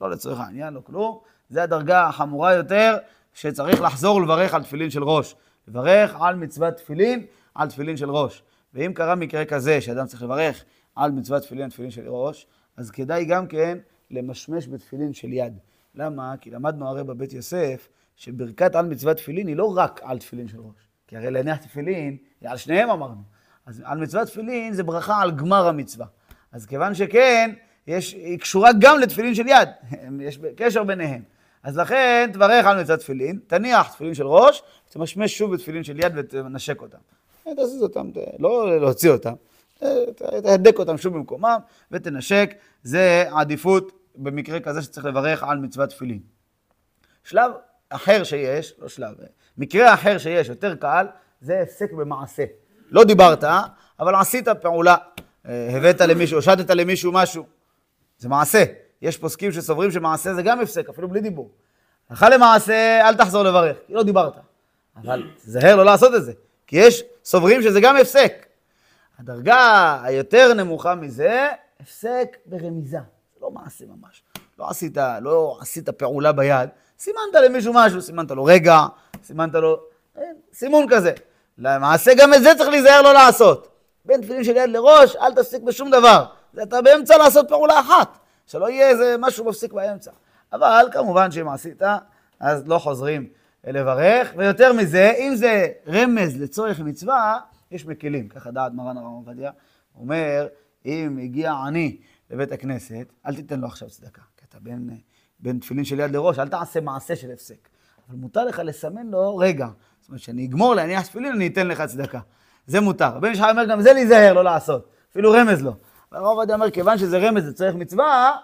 לא לצורך העניין, לא כלום. זה הדרגה החמורה יותר, שצריך לחזור ולברך על תפילין של ראש. לברך על מצוות תפילין, על תפילין של ראש. ואם קרה מקרה כזה, שאדם צריך לברך על מצוות תפילין, תפילין של ראש, אז כדאי גם כן למשמש בתפילין של יד. למה? כי למדנו הרי בבית יוסף, שברכת על מצוות תפילין היא לא רק על תפילין של ראש. כי הרי להניח תפילין, על שניהם אמרנו. אז על מצוות תפילין זה ברכה על גמר המצווה. אז כיוון שכן, יש, היא קשורה גם לתפילין של יד, (laughs) יש קשר ביניהם. אז לכן תברך על מצוות תפילין, תניח תפילין של ראש, תמשמש שוב בתפילין של יד ותנשק אותם. תזיז אותם, לא להוציא אותם, תהדק אותם שוב במקומם ותנשק, זה עדיפות במקרה כזה שצריך לברך על מצוות תפילין. שלב אחר שיש, לא שלב, מקרה אחר שיש, יותר קל, זה הפסק במעשה. לא דיברת, אבל עשית פעולה, הבאת למישהו, הושטת למישהו משהו, זה מעשה. יש פוסקים שסוברים שמעשה זה גם הפסק, אפילו בלי דיבור. הלכה למעשה, אל תחזור לברך, כי לא דיברת. אבל תזהר לא לעשות את זה, כי יש סוברים שזה גם הפסק. הדרגה היותר נמוכה מזה, הפסק ברמיזה. זה לא מעשה ממש. לא עשית, לא עשית פעולה ביד, סימנת למישהו משהו, סימנת לו רגע, סימנת לו, סימון כזה. למעשה גם את זה צריך להיזהר לא לעשות. בין תפילין של יד לראש, אל תפסיק בשום דבר. אתה באמצע לעשות פעולה אחת, שלא יהיה איזה משהו מפסיק באמצע. אבל כמובן שאם עשית, אז לא חוזרים לברך, ויותר מזה, אם זה רמז לצורך מצווה, יש מקלים, ככה דעת מרן הרב עובדיה, אומר, אם הגיע עני לבית הכנסת, אל תיתן לו עכשיו צדקה, כי אתה בין, בין תפילין של יד לראש, אל תעשה מעשה של הפסק. אבל מותר לך לסמן לו רגע. זאת אומרת, שאני אגמור להניח תפילין, אני אתן לך צדקה. זה מותר. בן ישחי אומר, גם זה להיזהר, לא לעשות. אפילו רמז לא. והרב עובדיה אומר, כיוון שזה רמז לצורך מצווה,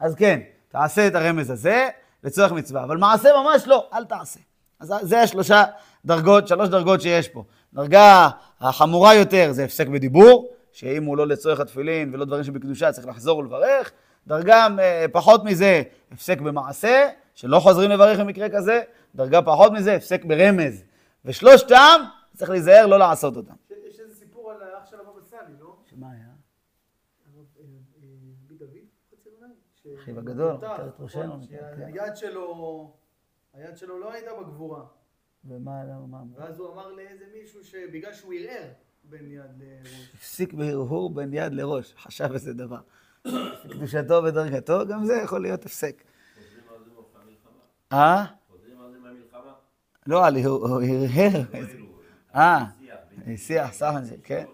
אז כן, תעשה את הרמז הזה לצורך מצווה. אבל מעשה ממש לא, אל תעשה. אז זה השלושה דרגות, שלוש דרגות שיש פה. דרגה החמורה יותר זה הפסק בדיבור, שאם הוא לא לצורך התפילין ולא דברים שבקדושה צריך לחזור ולברך. דרגה אה, פחות מזה, הפסק במעשה, שלא חוזרים לברך במקרה כזה. דרגה פחות מזה, הפסק ברמז. ושלושתם, צריך להיזהר לא לעשות אותם. יש איזה סיפור על האח של הבבא סאלי, לא? שמה היה? הרב, אה, אה, רבי דוד, חצי אולי? ש- אחיו הגדול, נפטר, עטרת ראשנו. שהיד שלו, היד שלו לא הייתה בגבורה. ומה, למה, מה? ואז הוא אמר לאיזה מישהו שבגלל שהוא ערער בין יד לראש. הפסיק בהרהור בין יד לראש, חשב איזה דבר. (coughs) קדושתו ודרגתו, גם זה יכול להיות הפסק. חוזרים על זה במלחמה. אה? חוזרים על זה מהמלחמה. לא, על הרהר. אה, שיח, סך זה, כן.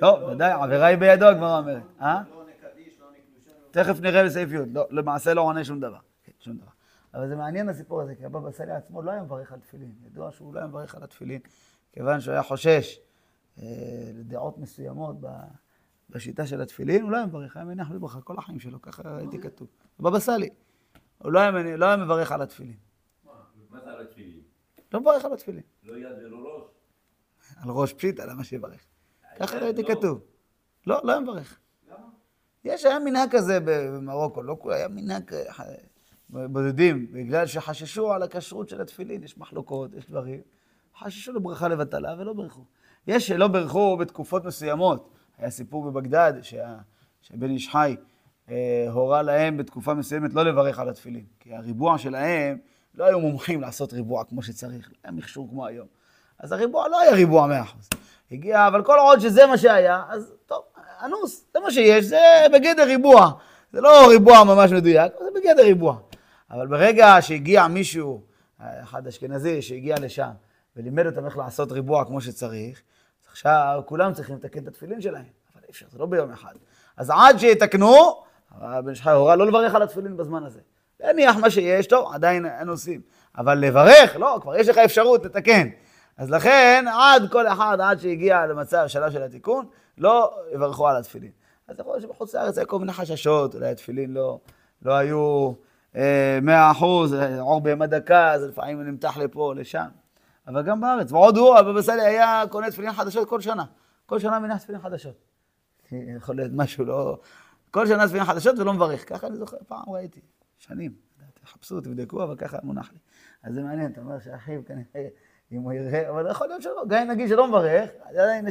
טוב, ודאי, העבירה היא בידו, הגמרא אומרת. אה? לא עונה קדיש, לא עונה קדושה. לא- תכף נראה בסעיף י', לא, למעשה לא עונה שום דבר. כן, שום דבר. אבל זה מעניין הסיפור הזה, כי הבבא סאלי עצמו לא היה מברך על תפילין. ידוע שהוא לא היה מברך על התפילין, כיוון שהוא היה חושש אה, לדעות מסוימות ב, בשיטה של התפילין, הוא לא היה מברך, היה מניח בברכה כל החיים שלו, ככה ראיתי כתוב. הבבא סאלי. הוא לא היה, מניח- לא היה מברך על התפילין. מה זה על התפילין? לא מברך על התפילין. לא יד ולא ראש? על ראש פשיטא, למה שיברך? ככה ראיתי כתוב. לא, לא היה מברך. יש, היה מנהג כזה במרוקו, לא כולם, היה מנהג בודדים, בגלל שחששו על הכשרות של התפילין, יש מחלוקות, יש דברים, חששו לברכה לבטלה ולא ברכו. יש שלא ברכו בתקופות מסוימות. היה סיפור בבגדד, שה, שבן איש חי אה, הורה להם בתקופה מסוימת לא לברך על התפילין, כי הריבוע שלהם לא היו מומחים לעשות ריבוע כמו שצריך, לא היה מכשור כמו היום. אז הריבוע לא היה ריבוע מאה אחוז. הגיע, אבל כל עוד שזה מה שהיה, אז טוב, אנוס, זה מה שיש, זה בגדר ריבוע. זה לא ריבוע ממש מדויק, זה בגדר ריבוע. אבל ברגע שהגיע מישהו, אחד אשכנזי, שהגיע לשם, ולימד אותם איך לעשות ריבוע כמו שצריך, אז עכשיו כולם צריכים לתקן את התפילין שלהם. אבל אי אפשר, זה לא ביום אחד. אז עד שיתקנו, הבן שלך הורה לא לברך על התפילין בזמן הזה. להניח מה שיש, טוב, עדיין אין עושים. אבל לברך, לא, כבר יש לך אפשרות לתקן. אז לכן, עד כל אחד, עד שהגיע למצב, שלב של התיקון, לא יברכו על התפילין. אז יכול להיות שבחוץ לארץ היו כל מיני חששות, אולי התפילין לא, לא היו אה, מאה אחוז, אה, אור בהמה דקה, אז לפעמים נמתח לפה לשם. אבל גם בארץ, ועוד הוא, הבבא סאלי היה קונה תפילין חדשות כל שנה. כל שנה מניח תפילין חדשות. יכול להיות משהו לא... כל שנה תפילין חדשות ולא מברך. ככה אני זוכר, פעם ראיתי, שנים. תחפשו, תבדקו, אבל ככה מונח לי. אז זה מעניין, אתה אומר שאחיו כנראה, אם הוא יראה, אבל יכול להיות שלא, גם אם נגיד שלא מברך, עדיין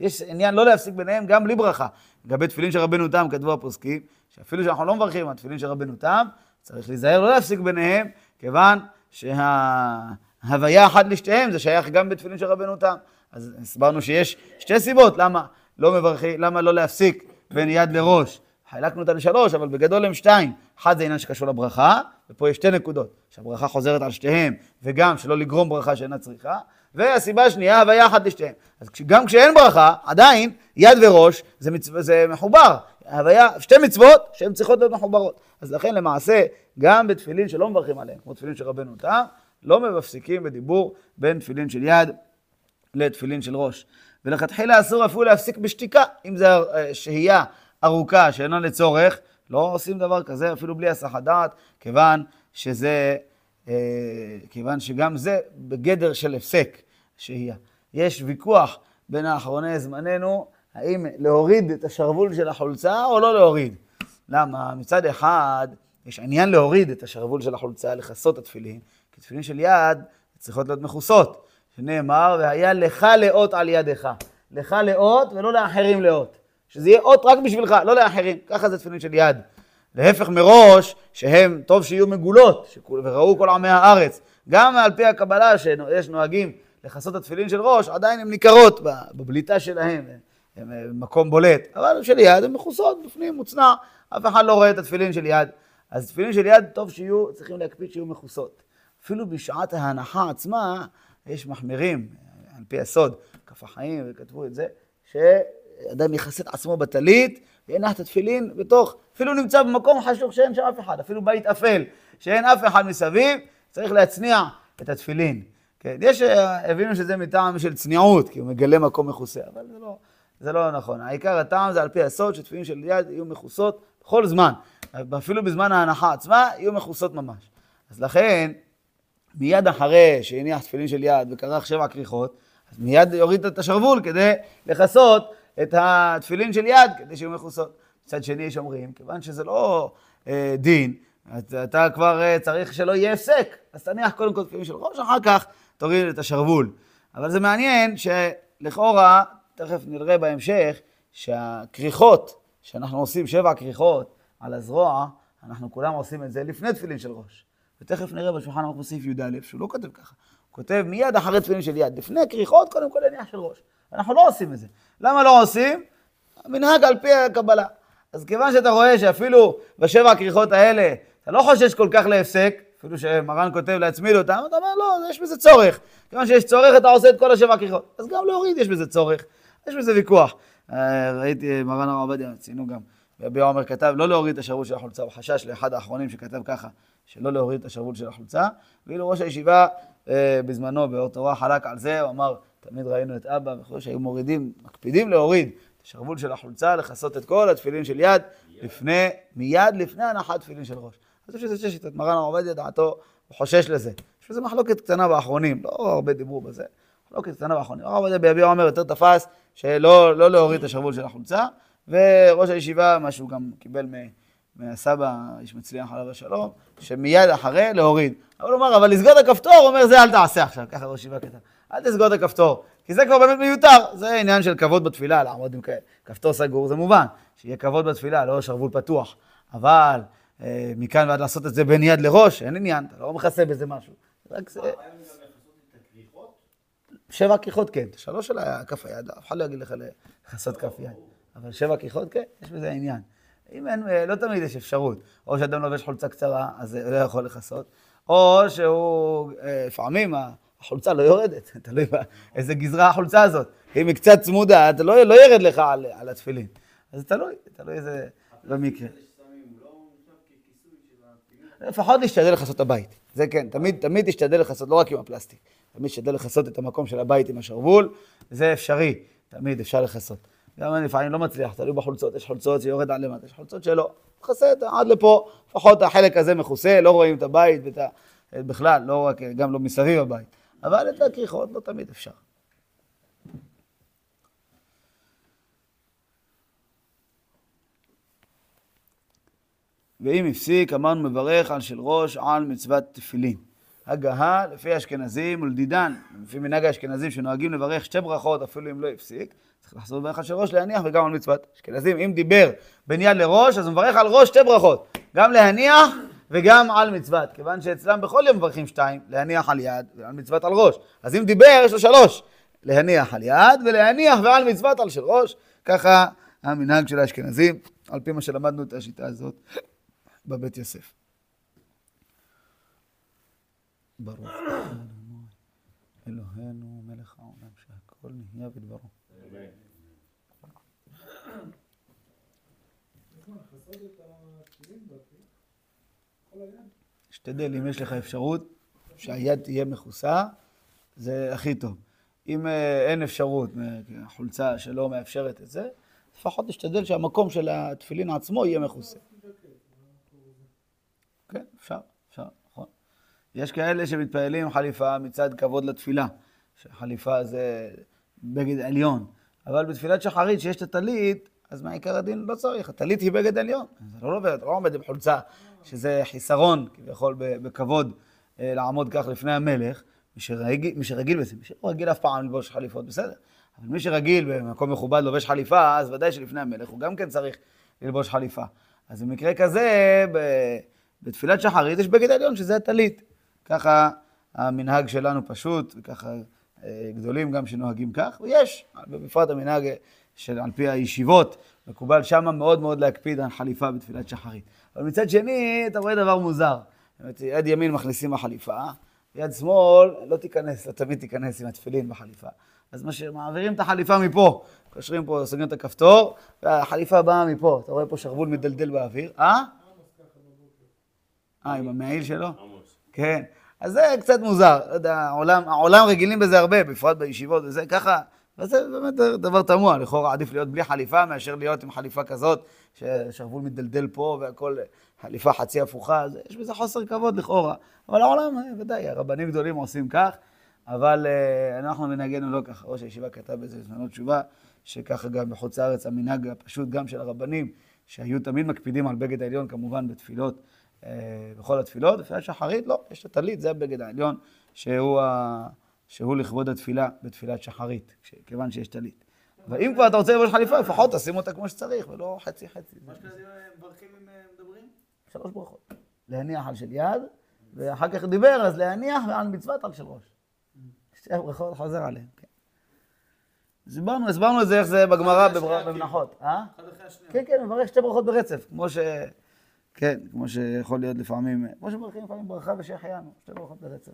יש, עניין לא להפסיק ביניהם גם בלי ברכה. לגבי תפילין של רבנו תם, כתבו הפוסקים, שאפילו שאנחנו לא מברכים על תפילין של רבנו תם, צריך להיזהר לא להפסיק ביניהם, כיוון שההוויה אחת לשתיהם זה שייך גם בתפילין של רבנו תם. אז הסברנו שיש שתי סיבות למה לא מברכים, למה לא להפסיק בין יד לראש. חילקנו אותה לשלוש, אבל בגדול הם שתיים. אחד זה עניין שקשור לברכה, ופה יש שתי נקודות, שהברכה חוזרת על שתיהם, וגם שלא לגרום ברכה שאינה צריכה, והסיבה השנייה, הוויה לשתיהם. אז גם כשאין ברכה, עדיין יד וראש זה, מצו... זה מחובר. הוויה, שתי מצוות שהן צריכות להיות מחוברות. אז לכן למעשה, גם בתפילין שלא מברכים עליהם, כמו תפילין של רבנו תם, לא מפסיקים בדיבור בין תפילין של יד לתפילין של ראש. ולכתחילה אסור אפילו להפסיק בשתיקה, אם זה אה, שהייה ארוכה שאינה לצורך, לא עושים דבר כזה אפילו בלי הסחת דעת, כיוון שזה, אה, כיוון שגם זה בגדר של הפסק שהייה. יש ויכוח בין האחרוני זמננו, האם להוריד את השרוול של החולצה או לא להוריד. למה? מצד אחד, יש עניין להוריד את השרוול של החולצה, לכסות התפילין, כי תפילין של יד צריכות להיות מכוסות. שנאמר, והיה לך לאות על ידך. לך לאות ולא לאחרים לאות. שזה יהיה אות רק בשבילך, לא לאחרים. ככה זה תפילין של יד. להפך מראש, שהם, טוב שיהיו מגולות, שכול- וראו כל עמי הארץ. גם על פי הקבלה שיש נוהגים לכסות התפילין של ראש, עדיין הן ניכרות בבליטה שלהם, הן אה, במקום בולט. אבל של יד הן מכוסות בפנים, מוצנע, אף אחד לא רואה את התפילין של יד. אז תפילין של יד, טוב שיהיו, צריכים להקפיד שיהיו מכוסות. אפילו בשעת ההנחה עצמה, יש מחמירים, על פי הסוד, כף החיים, וכתבו את זה, שאדם יכסה את עצמו בטלית, ויניח את התפילין בתוך, אפילו נמצא במקום חשוך שאין שם אף אחד, אפילו בית אפל, שאין אף אחד מסביב, צריך להצניע את התפילין. כן, יש שהבינו שזה מטעם של צניעות, כי הוא מגלה מקום מכוסה, אבל זה לא, זה לא נכון. העיקר הטעם זה על פי הסוד, שתפילין של יד יהיו מכוסות בכל זמן, אפילו בזמן ההנחה עצמה, יהיו מכוסות ממש. אז לכן, מיד אחרי שהניח תפילין של יד וכרך שבע כריכות, אז מיד יוריד את השרוול כדי לכסות את התפילין של יד, כדי שיהיו מכוסות. מצד שני יש אומרים, כיוון שזה לא אה, דין, אתה, אתה כבר אה, צריך שלא יהיה הפסק, אז תניח קודם כל תפילין של ראש, אחר כך תוריד את השרוול. אבל זה מעניין שלכאורה, תכף נראה בהמשך, שהכריכות שאנחנו עושים, שבע כריכות על הזרוע, אנחנו כולם עושים את זה לפני תפילין של ראש. ותכף נראה בשולחן ערוך בסעיף י"א, שהוא לא כותב ככה. הוא כותב מיד אחרי תפילין של יד. לפני כריכות, קודם כל הניח של ראש. אנחנו לא עושים את זה. למה לא עושים? המנהג על פי הקבלה. אז כיוון שאתה רואה שאפילו בשבע הכריכות האלה, אתה לא חושש כל כך להפסק, אפילו שמרן כותב להצמיד אותם, אתה אומר, לא, יש בזה צורך. כיוון שיש צורך, אתה עושה את כל השבע הכריכות. אז גם להוריד יש בזה צורך. יש בזה ויכוח. אה, ראיתי מרן הרב עובדיה, ציינו גם, רבי עומר כתב לא להוריד את השרוול של החולצה, הוא חשש לאחד האחרונים שכתב ככה, שלא להוריד את השרוול של החולצה, ואילו ראש הישיבה אה, בזמנו באור תורה חלק על זה, הוא אמר, תמיד ראינו את אבא וכו' שהיו מורידים, מקפידים להוריד את השרוול של החולצה, לכסות את כל התפילין של יד, לפני, מיד לפני הנחת תפילין של ראש. אז יש לזה שיטת מרן עובדיה, דעתו, הוא חושש לזה. יש בזה מחלוקת קטנה באחרונים, לא הרבה דיברו בזה, מחלוקת קטנה באחרונים. הרב עובדיה ביביע אומר יותר תפס שלא לא להוריד את השרוול של החולצה, וראש הישיבה, מה שהוא גם קיבל מהסבא, איש מצליח עליו השלום, שמיד אחרי להוריד. אבל הוא אמר, אבל לסגור את הכפתור, הוא אומר, זה אל תעשה עכשיו, ככה ראש הישיבה כתב. אל תסגור את הכפתור, כי זה כבר באמת מיותר. זה עניין של כבוד בתפילה, לעמוד עם כפתור סגור, זה מובן, שיהיה כבוד בתפילה, לא שרוול פתוח. אבל אה, מכאן ועד לעשות את זה בין יד לראש, אין עניין, אתה לא מכסה בזה משהו. רק זה... שבע כיכות כן, שלוש של כף היד, אף אחד לא יגיד לך לכסות כף יד. אבל שבע כיכות כן, יש בזה עניין. אם אין, לא תמיד יש אפשרות. או שאדם לובש חולצה קצרה, אז הוא לא יכול לכסות, או שהוא, אה, לפעמים החולצה לא יורדת, (laughs) תלוי באיזה גזרה החולצה הזאת. אם היא קצת צמודה, אתה לא, לא ירד לך על, על התפילין. אז תלוי, תלוי איזה, במקרה. לפחות להשתדל לכסות את הבית. זה כן, תמיד, תמיד תשתדל לכסות, לא רק עם הפלסטיק. תמיד תשתדל לכסות את המקום של הבית עם השרוול, זה אפשרי, תמיד אפשר לכסות. גם אני לפעמים לא מצליח, תלוי בחולצות, יש חולצות שיורד עד למטה, יש חולצות שלא. מכסה עד לפה, לפחות החלק הזה מכוסה, לא רואים את הבית ואת ה... בכלל, לא רק, גם לא מסביב הבית. אבל את הכריכות לא תמיד אפשר. ואם הפסיק, אמרנו מברך על של ראש על מצוות תפילין. הגהה, לפי אשכנזים ולדידן, לפי מנהג האשכנזים שנוהגים לברך שתי ברכות אפילו אם לא הפסיק, צריך לחזור לברך על של ראש להניח וגם על מצוות אשכנזים. אם דיבר בין יד לראש, אז הוא מברך על ראש שתי ברכות, גם להניח וגם על מצוות, כיוון שאצלם בכל יום מברכים שתיים, להניח על יד ועל מצוות על ראש. אז אם דיבר, יש לו שלוש, להניח על יד ולהניח ועל מצוות על של ראש, ככה המנהג של האשכנזים, על פי מה שלמדנו את השיטה הזאת בבית יוסף. ברוך אלוהינו מלך העולם שהכל נהיה בדברו. נחמן, חסות את התפילין בתפילה? כל היד? תשתדל, אם יש לך אפשרות, שהיד תהיה מכוסה, זה הכי טוב. אם אה, אין אפשרות, אה, החולצה שלא מאפשרת את זה, לפחות תשתדל שהמקום של התפילין עצמו יהיה מכוסה. כן, אפשר, אפשר, נכון. יש כאלה שמתפללים עם חליפה מצד כבוד לתפילה, שחליפה זה בגד עליון, אבל בתפילת שחרית שיש את הטלית, אז מעיקר הדין לא צריך, הטלית היא בגד עליון, זה לא עובד, לא עומד עם חולצה, שזה חיסרון כביכול בכבוד אה, לעמוד כך לפני המלך, מי שרגיל, מי שרגיל בזה, מי שלא רגיל אף פעם ללבוש חליפות, בסדר, אבל מי שרגיל במקום מכובד לובש חליפה, אז ודאי שלפני המלך הוא גם כן צריך ללבוש חליפה. אז במקרה כזה, בתפילת שחרית יש בגד עליון שזה הטלית. ככה המנהג שלנו פשוט, וככה אה, גדולים גם שנוהגים כך, ויש, בפרט המנהג של על פי הישיבות, מקובל שמה מאוד מאוד להקפיד על חליפה בתפילת שחרית. אבל מצד שני, אתה רואה דבר מוזר. זאת אומרת, יד ימין מכניסים בחליפה, יד שמאל לא תיכנס, לא תמיד תיכנס עם התפילין בחליפה. אז מה שמעבירים את החליפה מפה, קושרים פה, סוגרים את הכפתור, והחליפה באה מפה. אתה רואה פה שרוול מדלדל באוויר. אה? אה, עם המעיל שלו? כן. אז זה קצת מוזר. לא יודע, העולם, העולם רגילים בזה הרבה, בפרט בישיבות וזה, ככה. וזה באמת דבר תמוה, לכאורה עדיף להיות בלי חליפה מאשר להיות עם חליפה כזאת, ששרוול מדלדל פה והכל חליפה חצי הפוכה, אז יש בזה חוסר כבוד לכאורה. אבל העולם, אה, ודאי, הרבנים גדולים עושים כך, אבל אה, אנחנו מנהגנו לא ככה. ראש הישיבה כתב בזה בזמנו תשובה, שככה גם בחוץ לארץ המנהג הפשוט גם של הרבנים, שהיו תמיד מקפידים על בגד העליון, כמובן בתפילות, אה, בכל התפילות, בתפילת שחרית, לא, יש את הטלית, זה הבגד העליון, שהוא, ה... שהוא לכבוד התפילה בתפילת שחרית, כיוון שיש טלית. ואם כבר אתה רוצה ללבוש חליפה, לפחות תשים אותה כמו שצריך, ולא חצי-חצי. מה שאתם מברכים אם אה, מדברים? שלוש ברכות. להניח על של יד, ואחר כך דיבר, אז להניח ועל מצוות על של ראש. שתי הברכות חוזר עליהן, כן. הסברנו, הסברנו את זה, איך זה בגמרא במנחות. אה? אחד אחרי השנייה. כן, כן, מברך שתי ברכות ברצף, כמו ש... כן, כמו שיכול להיות לפעמים, כמו שמברכים לפעמים ברכה ושהחיינו, שתי ברכות ברצף.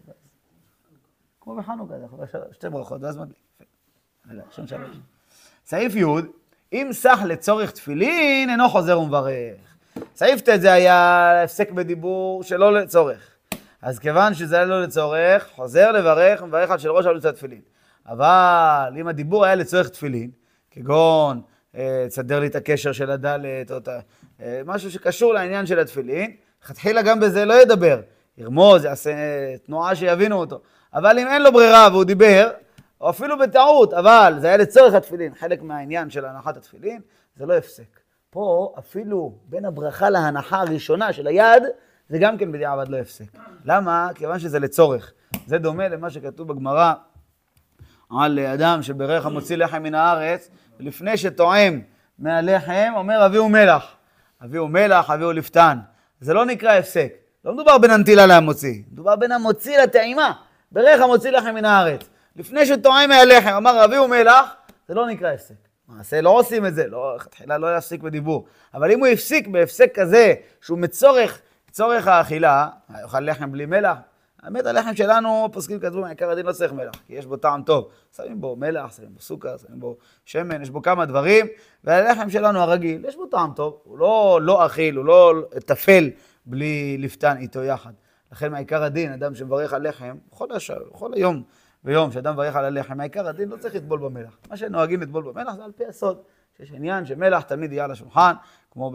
כמו בחנוכה, זה להיות שתי ברכות, ואז מדליק. סעיף י' אם סח לצורך תפילין, אינו חוזר ומברך. סעיף ט' זה היה הפסק בדיבור שלא לצורך. אז כיוון שזה היה לא לצורך, חוזר לברך ומברך על של ראש על מצוות תפילין. אבל אם הדיבור היה לצורך תפילין, כגון אה, תסדר לי את הקשר של הדלת, או את ה- אה, משהו שקשור לעניין של התפילין, לכתחילה גם בזה לא ידבר. ירמוז, יעשה תנועה שיבינו אותו. אבל אם אין לו ברירה והוא דיבר, או אפילו בטעות, אבל זה היה לצורך התפילין, חלק מהעניין של הנחת התפילין, זה לא הפסק. פה אפילו בין הברכה להנחה הראשונה של היד, זה גם כן בדיעבד לא הפסק. למה? כיוון שזה לצורך. זה דומה למה שכתוב בגמרא על אדם שברך המוציא לחם מן הארץ, ולפני שטועם מהלחם, אומר אביהו מלח. אביהו מלח, אביהו לפתן. זה לא נקרא הפסק. לא מדובר בין הנטילה להמוציא, מדובר בין המוציא לטעימה. ברך המוציא לחם מן הארץ. לפני שטועם מהלחם, אמר אביהו מלח, זה לא נקרא הפסק. מעשה לא עושים את זה, לא, תחילה לא יפסיק בדיבור. אבל אם הוא הפסיק בהפסק כזה, שהוא מצורך, צורך האכילה, יאכל לחם בלי מלח, האמת, הלחם שלנו, פוסקים כתבו, עיקר הדין לא צריך מלח, כי יש בו טעם טוב. שמים בו מלח, שמים בו סוכר, שמים בו שמן, יש בו כמה דברים, והלחם שלנו הרגיל, יש בו טעם טוב, הוא לא לא אכיל, הוא לא טפל בלי לפתן איתו יחד. לכן מעיקר הדין, אדם שמברך על לחם, בכל, הש... בכל היום ויום שאדם מברך על הלחם, מעיקר הדין לא צריך לטבול במלח. מה שנוהגים לטבול במלח זה על פי הסוד, שיש עניין שמלח תמיד יהיה על השולחן, כמו.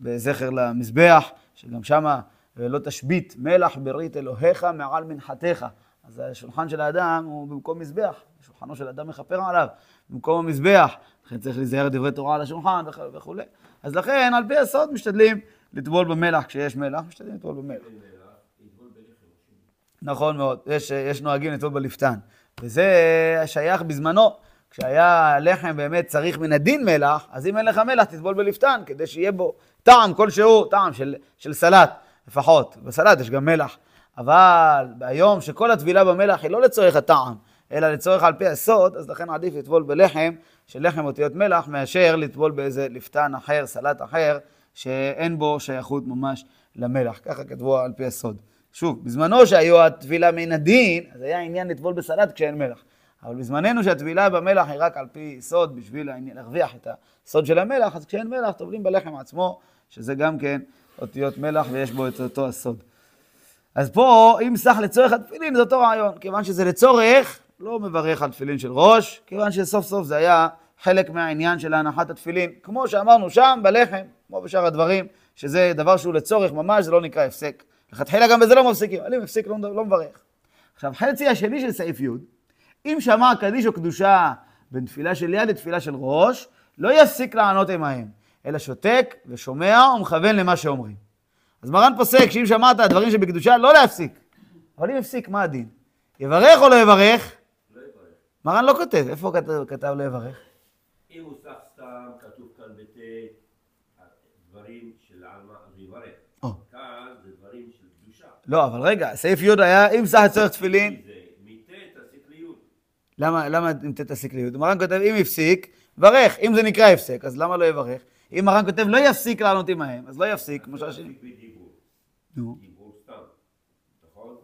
בזכר למזבח, שגם שמה ולא תשבית מלח ברית אלוהיך מעל מנחתך. אז השולחן של האדם הוא במקום מזבח, שולחנו של אדם מכפר עליו, במקום המזבח, לכן צריך להיזהר דברי תורה על השולחן וכ- וכולי. אז לכן, על פי הסוד משתדלים לטבול במלח, כשיש מלח, משתדלים לטבול במלח. נכון מאוד, יש, יש נוהגים לטבול בלפתן. וזה שייך בזמנו, כשהיה לחם באמת צריך מן הדין מלח, אז אם אין לך מלח תטבול בלפתן, כדי שיהיה בו טעם כלשהו, טעם של, של סלט לפחות. בסלט יש גם מלח. אבל היום שכל הטבילה במלח היא לא לצורך הטעם, אלא לצורך על פי הסוד, אז לכן עדיף לטבול בלחם, של לחם אותיות מלח, מאשר לטבול באיזה לפתן אחר, סלט אחר, שאין בו שייכות ממש למלח. ככה כתבו על פי הסוד. שוב, בזמנו שהיו הטבילה מן הדין, אז היה עניין לטבול בסלט כשאין מלח. אבל בזמננו שהטבילה במלח היא רק על פי סוד, בשביל להרוויח את הסוד של המלח, אז כשאין מלח טובלים בלחם עצמו, שזה גם כן אותיות מלח ויש בו את אותו הסוד. אז פה, אם סך לצורך התפילין, זה אותו רעיון. כיוון שזה לצורך, לא מברך על תפילין של ראש, כיוון שסוף סוף זה היה חלק מהעניין של הנחת התפילין. כמו שאמרנו שם, בלחם, כמו בשאר הדברים, שזה דבר שהוא לצורך ממש, זה לא נקרא הפסק. לכתחילה גם בזה לא מפסיקים, אבל אם הפסיק לא, לא מברך. עכשיו, חצי השני של סעיף י', אם שמע קדיש או קדושה בין תפילה של יד לתפילה של ראש, לא יפסיק לענות עמהם, אלא שותק ושומע ומכוון למה שאומרים. אז מרן פוסק שאם שמעת דברים שבקדושה, לא להפסיק. אבל אם הפסיק, מה הדין? יברך או לא יברך? לא יברך. מרן לא כותב, איפה הוא כתב, כתב לא יברך? אם הוא סתם, כתוב כאן בט', דברים של עלמא ויברך. או. כאן זה דברים של קדושה. לא, אבל רגע, סעיף י' היה, אם סך הצורך תפילין. למה, למה אם תתעסק ליהוד? מרן כותב, אם הפסיק, ברך. אם זה נקרא הפסק, אז למה לא יברך? אם מרן כותב, לא יפסיק לענות עמהם, אז לא יפסיק, כמו שהשני. נו. דיבור. נכון?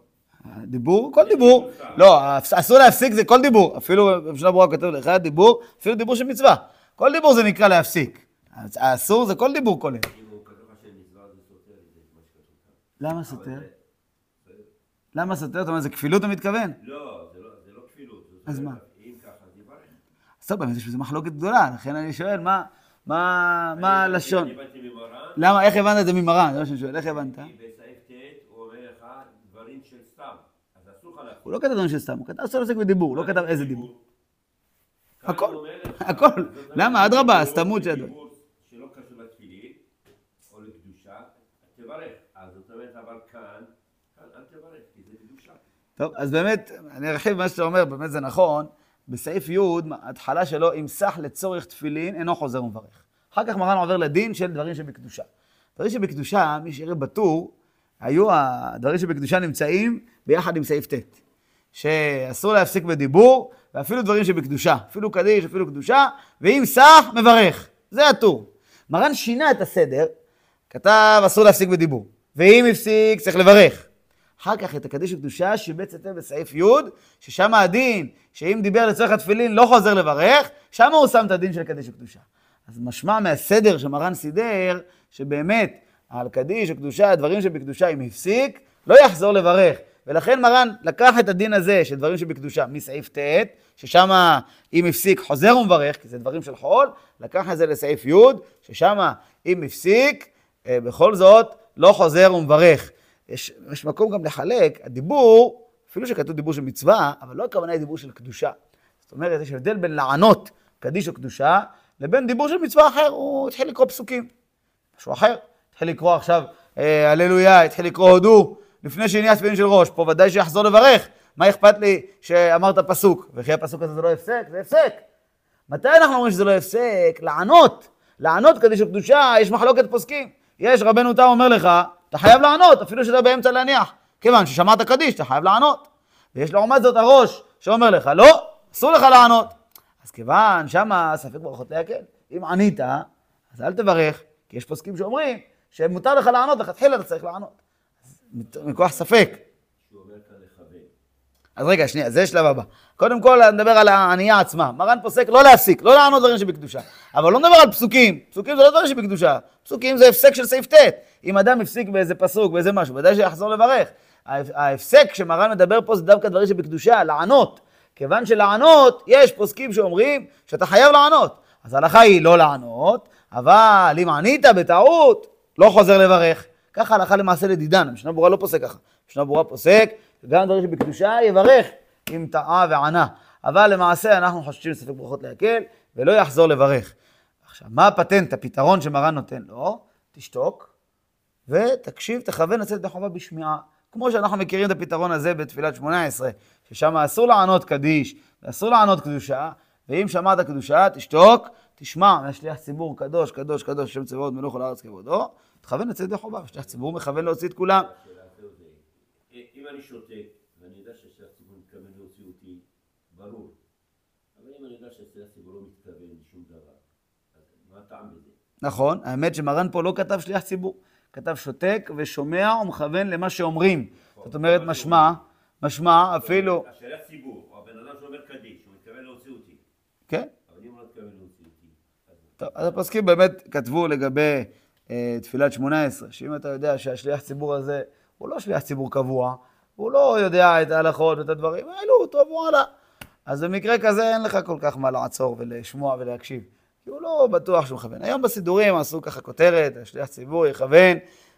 דיבור, כל דיבור. לא, אסור להפסיק זה כל דיבור. אפילו, במשנה ברורה כותב לך דיבור, אפילו דיבור של מצווה. כל דיבור זה נקרא להפסיק. האסור זה כל דיבור כולל. למה סותר? למה סותר? זאת אומרת, זה כפילות הוא מתכוון? לא, זה לא, לא כפילות. אז מה? אם ככה, אז יברך. אז טוב, יש בזה מחלוקת גדולה, לכן אני שואל, מה, מה, מה אני- הלשון? למה, איך הבנת את זה ממרן? זה מה שאני שואל, איך הבנת? הוא אומר לך דברים של סתם. הוא לא כתב דברים של סתם, הוא כתב אסור לעסק בדיבור, לא כתב איזה דיבור. הכל, אומר הכל. למה? אדרבה, הסתמות של הדברים. שלא קשור לתפילין, או לקדושה, תברך. אז זאת אומרת, אבל כאן טוב, אז באמת, אני ארחיב מה שאתה אומר, באמת זה נכון. בסעיף י', ההתחלה שלו, אם סח לצורך תפילין, אינו חוזר ומברך. אחר כך מרן עובר לדין של דברים שבקדושה. דברים שבקדושה, מי שיראה בטור, היו הדברים שבקדושה נמצאים ביחד עם סעיף ט', שאסור להפסיק בדיבור, ואפילו דברים שבקדושה, אפילו קדיש, אפילו קדושה, ואם סח, מברך. זה הטור. מרן שינה את הסדר, כתב אסור להפסיק בדיבור, ואם הפסיק, צריך לברך. אחר כך את הקדיש וקדושה שיבץ היטב בסעיף י', ששם הדין, שאם דיבר לצורך התפילין לא חוזר לברך, שם הוא שם את הדין של קדיש וקדושה. אז משמע מהסדר שמרן סידר, שבאמת על קדיש וקדושה, דברים שבקדושה אם הפסיק, לא יחזור לברך. ולכן מרן לקח את הדין הזה של דברים שבקדושה מסעיף ט', ששם אם הפסיק חוזר ומברך, כי זה דברים של חול, לקח את זה לסעיף י', ששם אם הפסיק, אה, בכל זאת לא חוזר ומברך. יש, יש מקום גם לחלק, הדיבור, אפילו שכתוב דיבור של מצווה, אבל לא הכוונה היא דיבור של קדושה. זאת אומרת, יש הבדל בין לענות קדיש או קדושה, לבין דיבור של מצווה אחר, הוא התחיל לקרוא פסוקים. משהו אחר, התחיל לקרוא עכשיו אה, הללויה, התחיל לקרוא הודו, לפני שנהיה תפילין של ראש, פה ודאי שיחזור לברך. מה אכפת לי שאמרת פסוק, וכי הפסוק הזה זה לא הפסק? זה הפסק. מתי אנחנו אומרים שזה לא הפסק? לענות. לענות קדיש וקדושה, יש מחלוקת פוסקים. יש, רבנו תם אומר לך, אתה חייב לענות, אפילו שאתה באמצע להניח. כיוון ששמעת קדיש, אתה חייב לענות. ויש לעומת זאת הראש, שאומר לך, לא, אסור לך לענות. אז כיוון שמה ספק ברכות להקל. אם ענית, אז אל תברך, כי יש פוסקים שאומרים שמותר לך לענות, לכתחילה אתה צריך לענות. מכוח ספק. אז רגע, שנייה, זה שלב הבא. קודם כל נדבר על הענייה עצמה. מרן פוסק לא להפסיק, לא לענות דברים שבקדושה. אבל לא נדבר על פסוקים. פסוקים זה לא דברים שבקדושה. פסוקים זה הפסק של סעיף ט'. אם אדם הפסיק באיזה פסוק, באיזה משהו, ודאי שיחזור לברך. ההפ- ההפסק שמרן מדבר פה זה דווקא דברים שבקדושה, לענות. כיוון שלענות, יש פוסקים שאומרים שאתה חייב לענות. אז ההלכה היא לא לענות, אבל אם ענית בטעות, לא חוזר לברך. ככה הלכה למעשה לדידן, המשנה ברורה לא פוסק ככה. המשנה ברורה פוסק, גם דברים שבקדושה יברך אם טעה וענה. אבל למעשה אנחנו חוששים ספק ברכות להקל, ולא יחזור לברך. עכשיו, מה הפטנט, הפתרון שמרן נותן לו? תשתוק, ותקשיב, תכוון לצאת ידי חובה בשמיעה. כמו שאנחנו מכירים את הפתרון הזה בתפילת שמונה עשרה, ששם אסור לענות קדיש, ואסור לענות קדושה, ואם שמעת קדושה, תשתוק, תשמע מהשליח ציבור קדוש, קדוש, קדוש, שם צבאות מלוך על הארץ כבודו, תכוון לצאת ידי חובה, ושליח ציבור מכוון להוציא את כולם. אם אני שותק, ואני יודע ששליח ציבור מתכוון להוציא אותי, ברור. אבל אם אני יודע ששליח ציבור לא מתכוון לשום דבר, אז מה הטעם בזה? נכון, האמת שמרן פה לא כתב שליח ציבור, כתב שותק ושומע ומכוון למה שאומרים. זאת אומרת, משמע, משמע אפילו, השליח ציבור, או הבן אדם שאומר קדיש, הוא מתכוון להוציא אותי. כן? אבל אם הוא לא מתכוון להוציא אותי, טוב, אז הפוסקים באמת כתבו לגבי אה, תפילת שמונה עשרה, שאם אתה יודע שהשליח ציבור הזה הוא לא שליח ציבור קבוע, הוא לא יודע את ההלכות ואת הדברים האלו, טוב וואלה. אז במקרה כזה אין לך כל כך מה לעצור ולשמוע ולהקשיב, כי הוא לא בטוח שהוא מכוון. היום בסידורים עשו ככה כותרת, השליח ציבור יכוון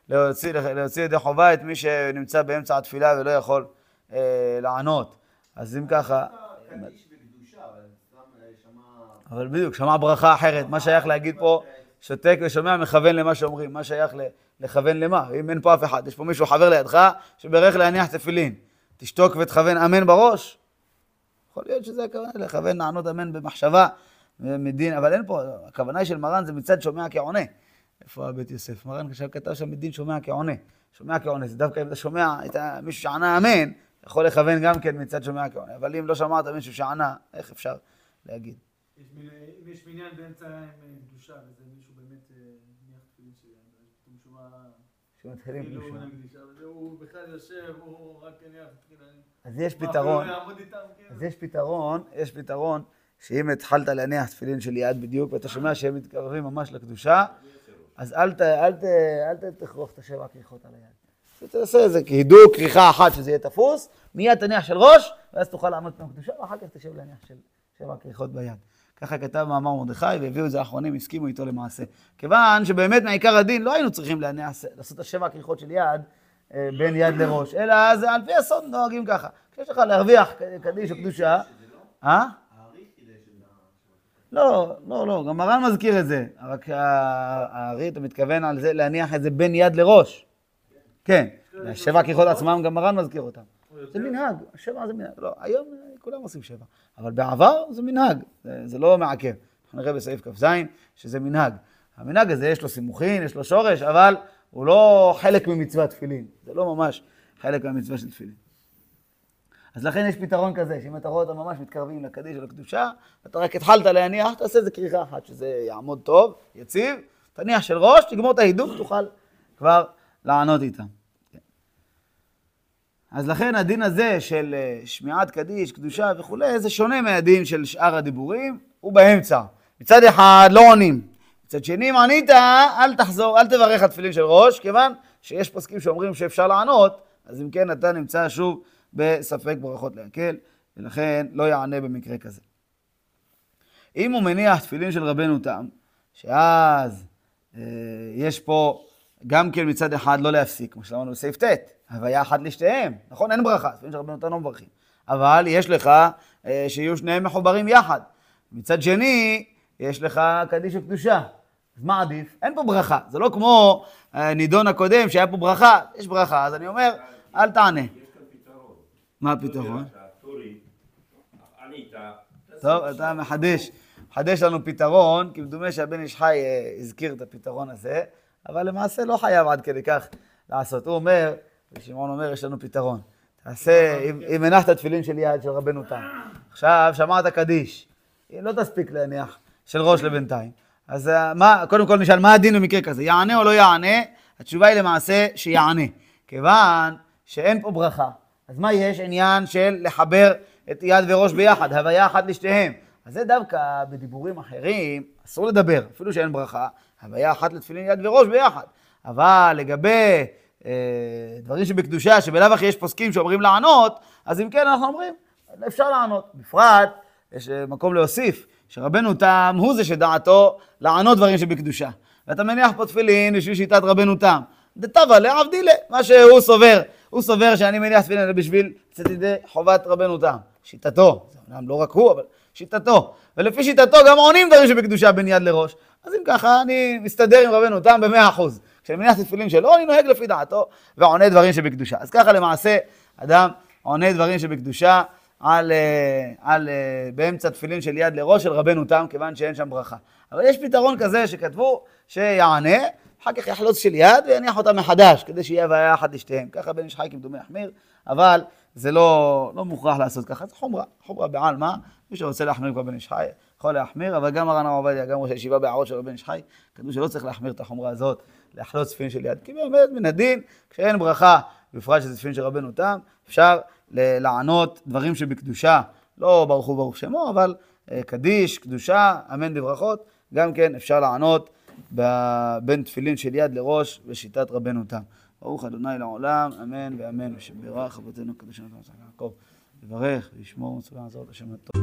להוציא, להוציא ידי חובה את מי שנמצא באמצע התפילה ולא יכול אה, לענות. אז אם ככה... אבל אה. אבל בדיוק, שמע ברכה אחרת. מה שייך להגיד פה, שותק ושומע, מכוון למה שאומרים. מה שייך לכוון למה? אם אין פה אף אחד, יש פה מישהו חבר לידך, שברך להניח תפילין. תשתוק ותכוון אמן בראש? יכול להיות שזה הכוונה, לכוון לענות אמן במחשבה, מדין, אבל אין פה, הכוונה של מרן זה מצד שומע כעונה. איפה הבית יוסף? מרן עכשיו כתב שם מדין שומע כעונה. שומע כעונה, זה דווקא אם אתה שומע את מישהו שענה אמן, יכול לכוון גם כן מצד שומע כעונה. אבל אם לא שמעת מישהו שענה, איך אפשר להגיד? אם יש מניין באמצע עם קדושה, וזה מישהו באמת אה, שומע שמתחילים כאילו קדושה. נקדישה, וזה הוא בכלל יושב, הוא רק הניח תפילין. אז יש פתרון. כאילו? אז יש פתרון, יש פתרון, שאם התחלת להניח תפילין של יד בדיוק, ואתה שומע שהם מתקרבים ממש לקדושה, אז אל, ת, אל, ת, אל תכרוך את השבע כריכות על היד. תעשה איזה כהידוק, כריכה אחת שזה יהיה תפוס, מיד תניח של ראש, ואז תוכל לעמוד פעם קדושה, ואחר כך תשב להניח של שבע כריכות ביד. ככה כתב מאמר מרדכי, והביאו את זה האחרונים, הסכימו איתו למעשה. כיוון שבאמת מעיקר הדין לא היינו צריכים להניח, לעשות את השבע כריכות של יד אה, בין יד לראש, אלא זה על פי הסוד נוהגים ככה. כשיש לך להרוויח קדיש או קדושה, אה? לא, לא, לא, גם מרן מזכיר את זה. רק הארי, אתה מתכוון על זה, להניח את זה בין יד לראש. כן, השבע כיכות עצמם, גם מרן מזכיר אותם. זה מנהג, שבע זה מנהג. לא, היום כולם עושים שבע. אבל בעבר זה מנהג, זה, זה לא מעכב. אנחנו נראה בסעיף כ"ז שזה מנהג. המנהג הזה יש לו סימוכין, יש לו שורש, אבל הוא לא חלק ממצוות תפילין. זה לא ממש חלק מהמצווה של תפילין. אז לכן יש פתרון כזה, שאם אתה רואה אותם ממש מתקרבים לקדיש או לקדושה, ואתה רק התחלת להניח, תעשה איזה כריכה אחת, שזה יעמוד טוב, יציב, תניח של ראש, תגמור את ההידוק, תוכל כבר לענות איתם. אז לכן הדין הזה של אה, שמיעת קדיש, קדושה וכולי, זה שונה מהדין של שאר הדיבורים, הוא באמצע. מצד אחד לא עונים, מצד שני אם ענית, אל תחזור, אל תברך על תפילין של ראש, כיוון שיש פוסקים שאומרים שאפשר לענות, אז אם כן אתה נמצא שוב בספק ברכות להקל, ולכן לא יענה במקרה כזה. אם הוא מניח תפילין של רבנו תם, שאז אה, יש פה גם כן מצד אחד לא להפסיק, כמו שאמרנו בסעיף ט', הוויה אחת לשתיהם, נכון? אין ברכה, תפילין של רבנו תם לא מברכים. אבל יש לך אה, שיהיו שניהם מחוברים יחד. מצד שני, יש לך קדיש וקדושה. אז מה עדיף? אין פה ברכה. זה לא כמו הנידון הקודם שהיה פה ברכה, יש ברכה, אז אני אומר, אל תענה. יש כאן פתרון. מה הפתרון? טוב, אתה מחדש, מחדש לנו פתרון, כי מדומה שהבן איש חי אה, הזכיר את הפתרון הזה, אבל למעשה לא חייב עד כדי כך לעשות. הוא אומר, ושמעון אומר, יש לנו פתרון. תעשה, אם, הנחת תפילין של יד של רבנו תם, עכשיו שמעת קדיש, לא תספיק להניח של ראש לבינתיים. אז אה, מה, קודם כל נשאל, מה הדין במקרה כזה? יענה או לא יענה? התשובה היא למעשה שיענה. כיוון שאין פה ברכה, אז מה יש? עניין של לחבר את יד וראש ביחד, הוויה אחת לשתיהם. אז זה דווקא בדיבורים אחרים, אסור לדבר, אפילו שאין ברכה, הוויה אחת לתפילין יד וראש ביחד. אבל לגבי דברים שבקדושה, שבלאו הכי יש פוסקים שאומרים לענות, אז אם כן אנחנו אומרים, אפשר לענות. בפרט, יש אה, מקום להוסיף, שרבנו תם הוא זה שדעתו לענות דברים שבקדושה. ואתה מניח פה תפילין בשביל שיטת רבנו תם. דתבה לעבדילה, מה שהוא סובר. הוא סובר שאני מניח תפילין בשביל לצאת ידי חובת רבנו תם. שיטתו, זה לא רק הוא, אבל שיטתו. ולפי שיטתו גם עונים דברים שבקדושה בין יד לראש. אז אם ככה, אני מסתדר עם רבנו תם במאה אחוז. כשאני מניח את התפילין שלו, אני נוהג לפי דעתו ועונה דברים שבקדושה. אז ככה למעשה, אדם עונה דברים שבקדושה על, אה, על, אה, באמצע תפילין של יד לראש של רבנו תם, כיוון שאין שם ברכה. אבל יש פתרון כזה שכתבו שיענה, אחר כך יחלוץ של יד ויניח אותה מחדש, כדי שיהיה הוויה אחת לשתיהם. ככה בן איש חי כמדומה יחמיר, אבל זה לא, לא מוכרח לעשות ככה, זה חומרה, חומרה בעלמא, מי שרוצה להחמיר כבר בן איש יכול להחמיר, אבל גם מרן הרב עובדיה, גם ראש הישיבה בהערות של בן איש חי, כתבו שלא צריך להחמיר את החומרה הזאת, לחלוץ תפילין של יד, כי באמת מן הדין, כשאין ברכה, בפרט שזה תפילין של רבנו תם, אפשר לענות דברים שבקדושה, לא הוא ברוך שמו, אבל אה, קדיש, קדושה, אמן בברכות, גם כן אפשר לענות בין תפילין של יד לראש בשיטת רבנו תם. ברוך אדוני לעולם, אמן ואמן, ושברך אבותינו הקדושים יעקב, לברך וישמור מצווה הזאת, השם הטוב.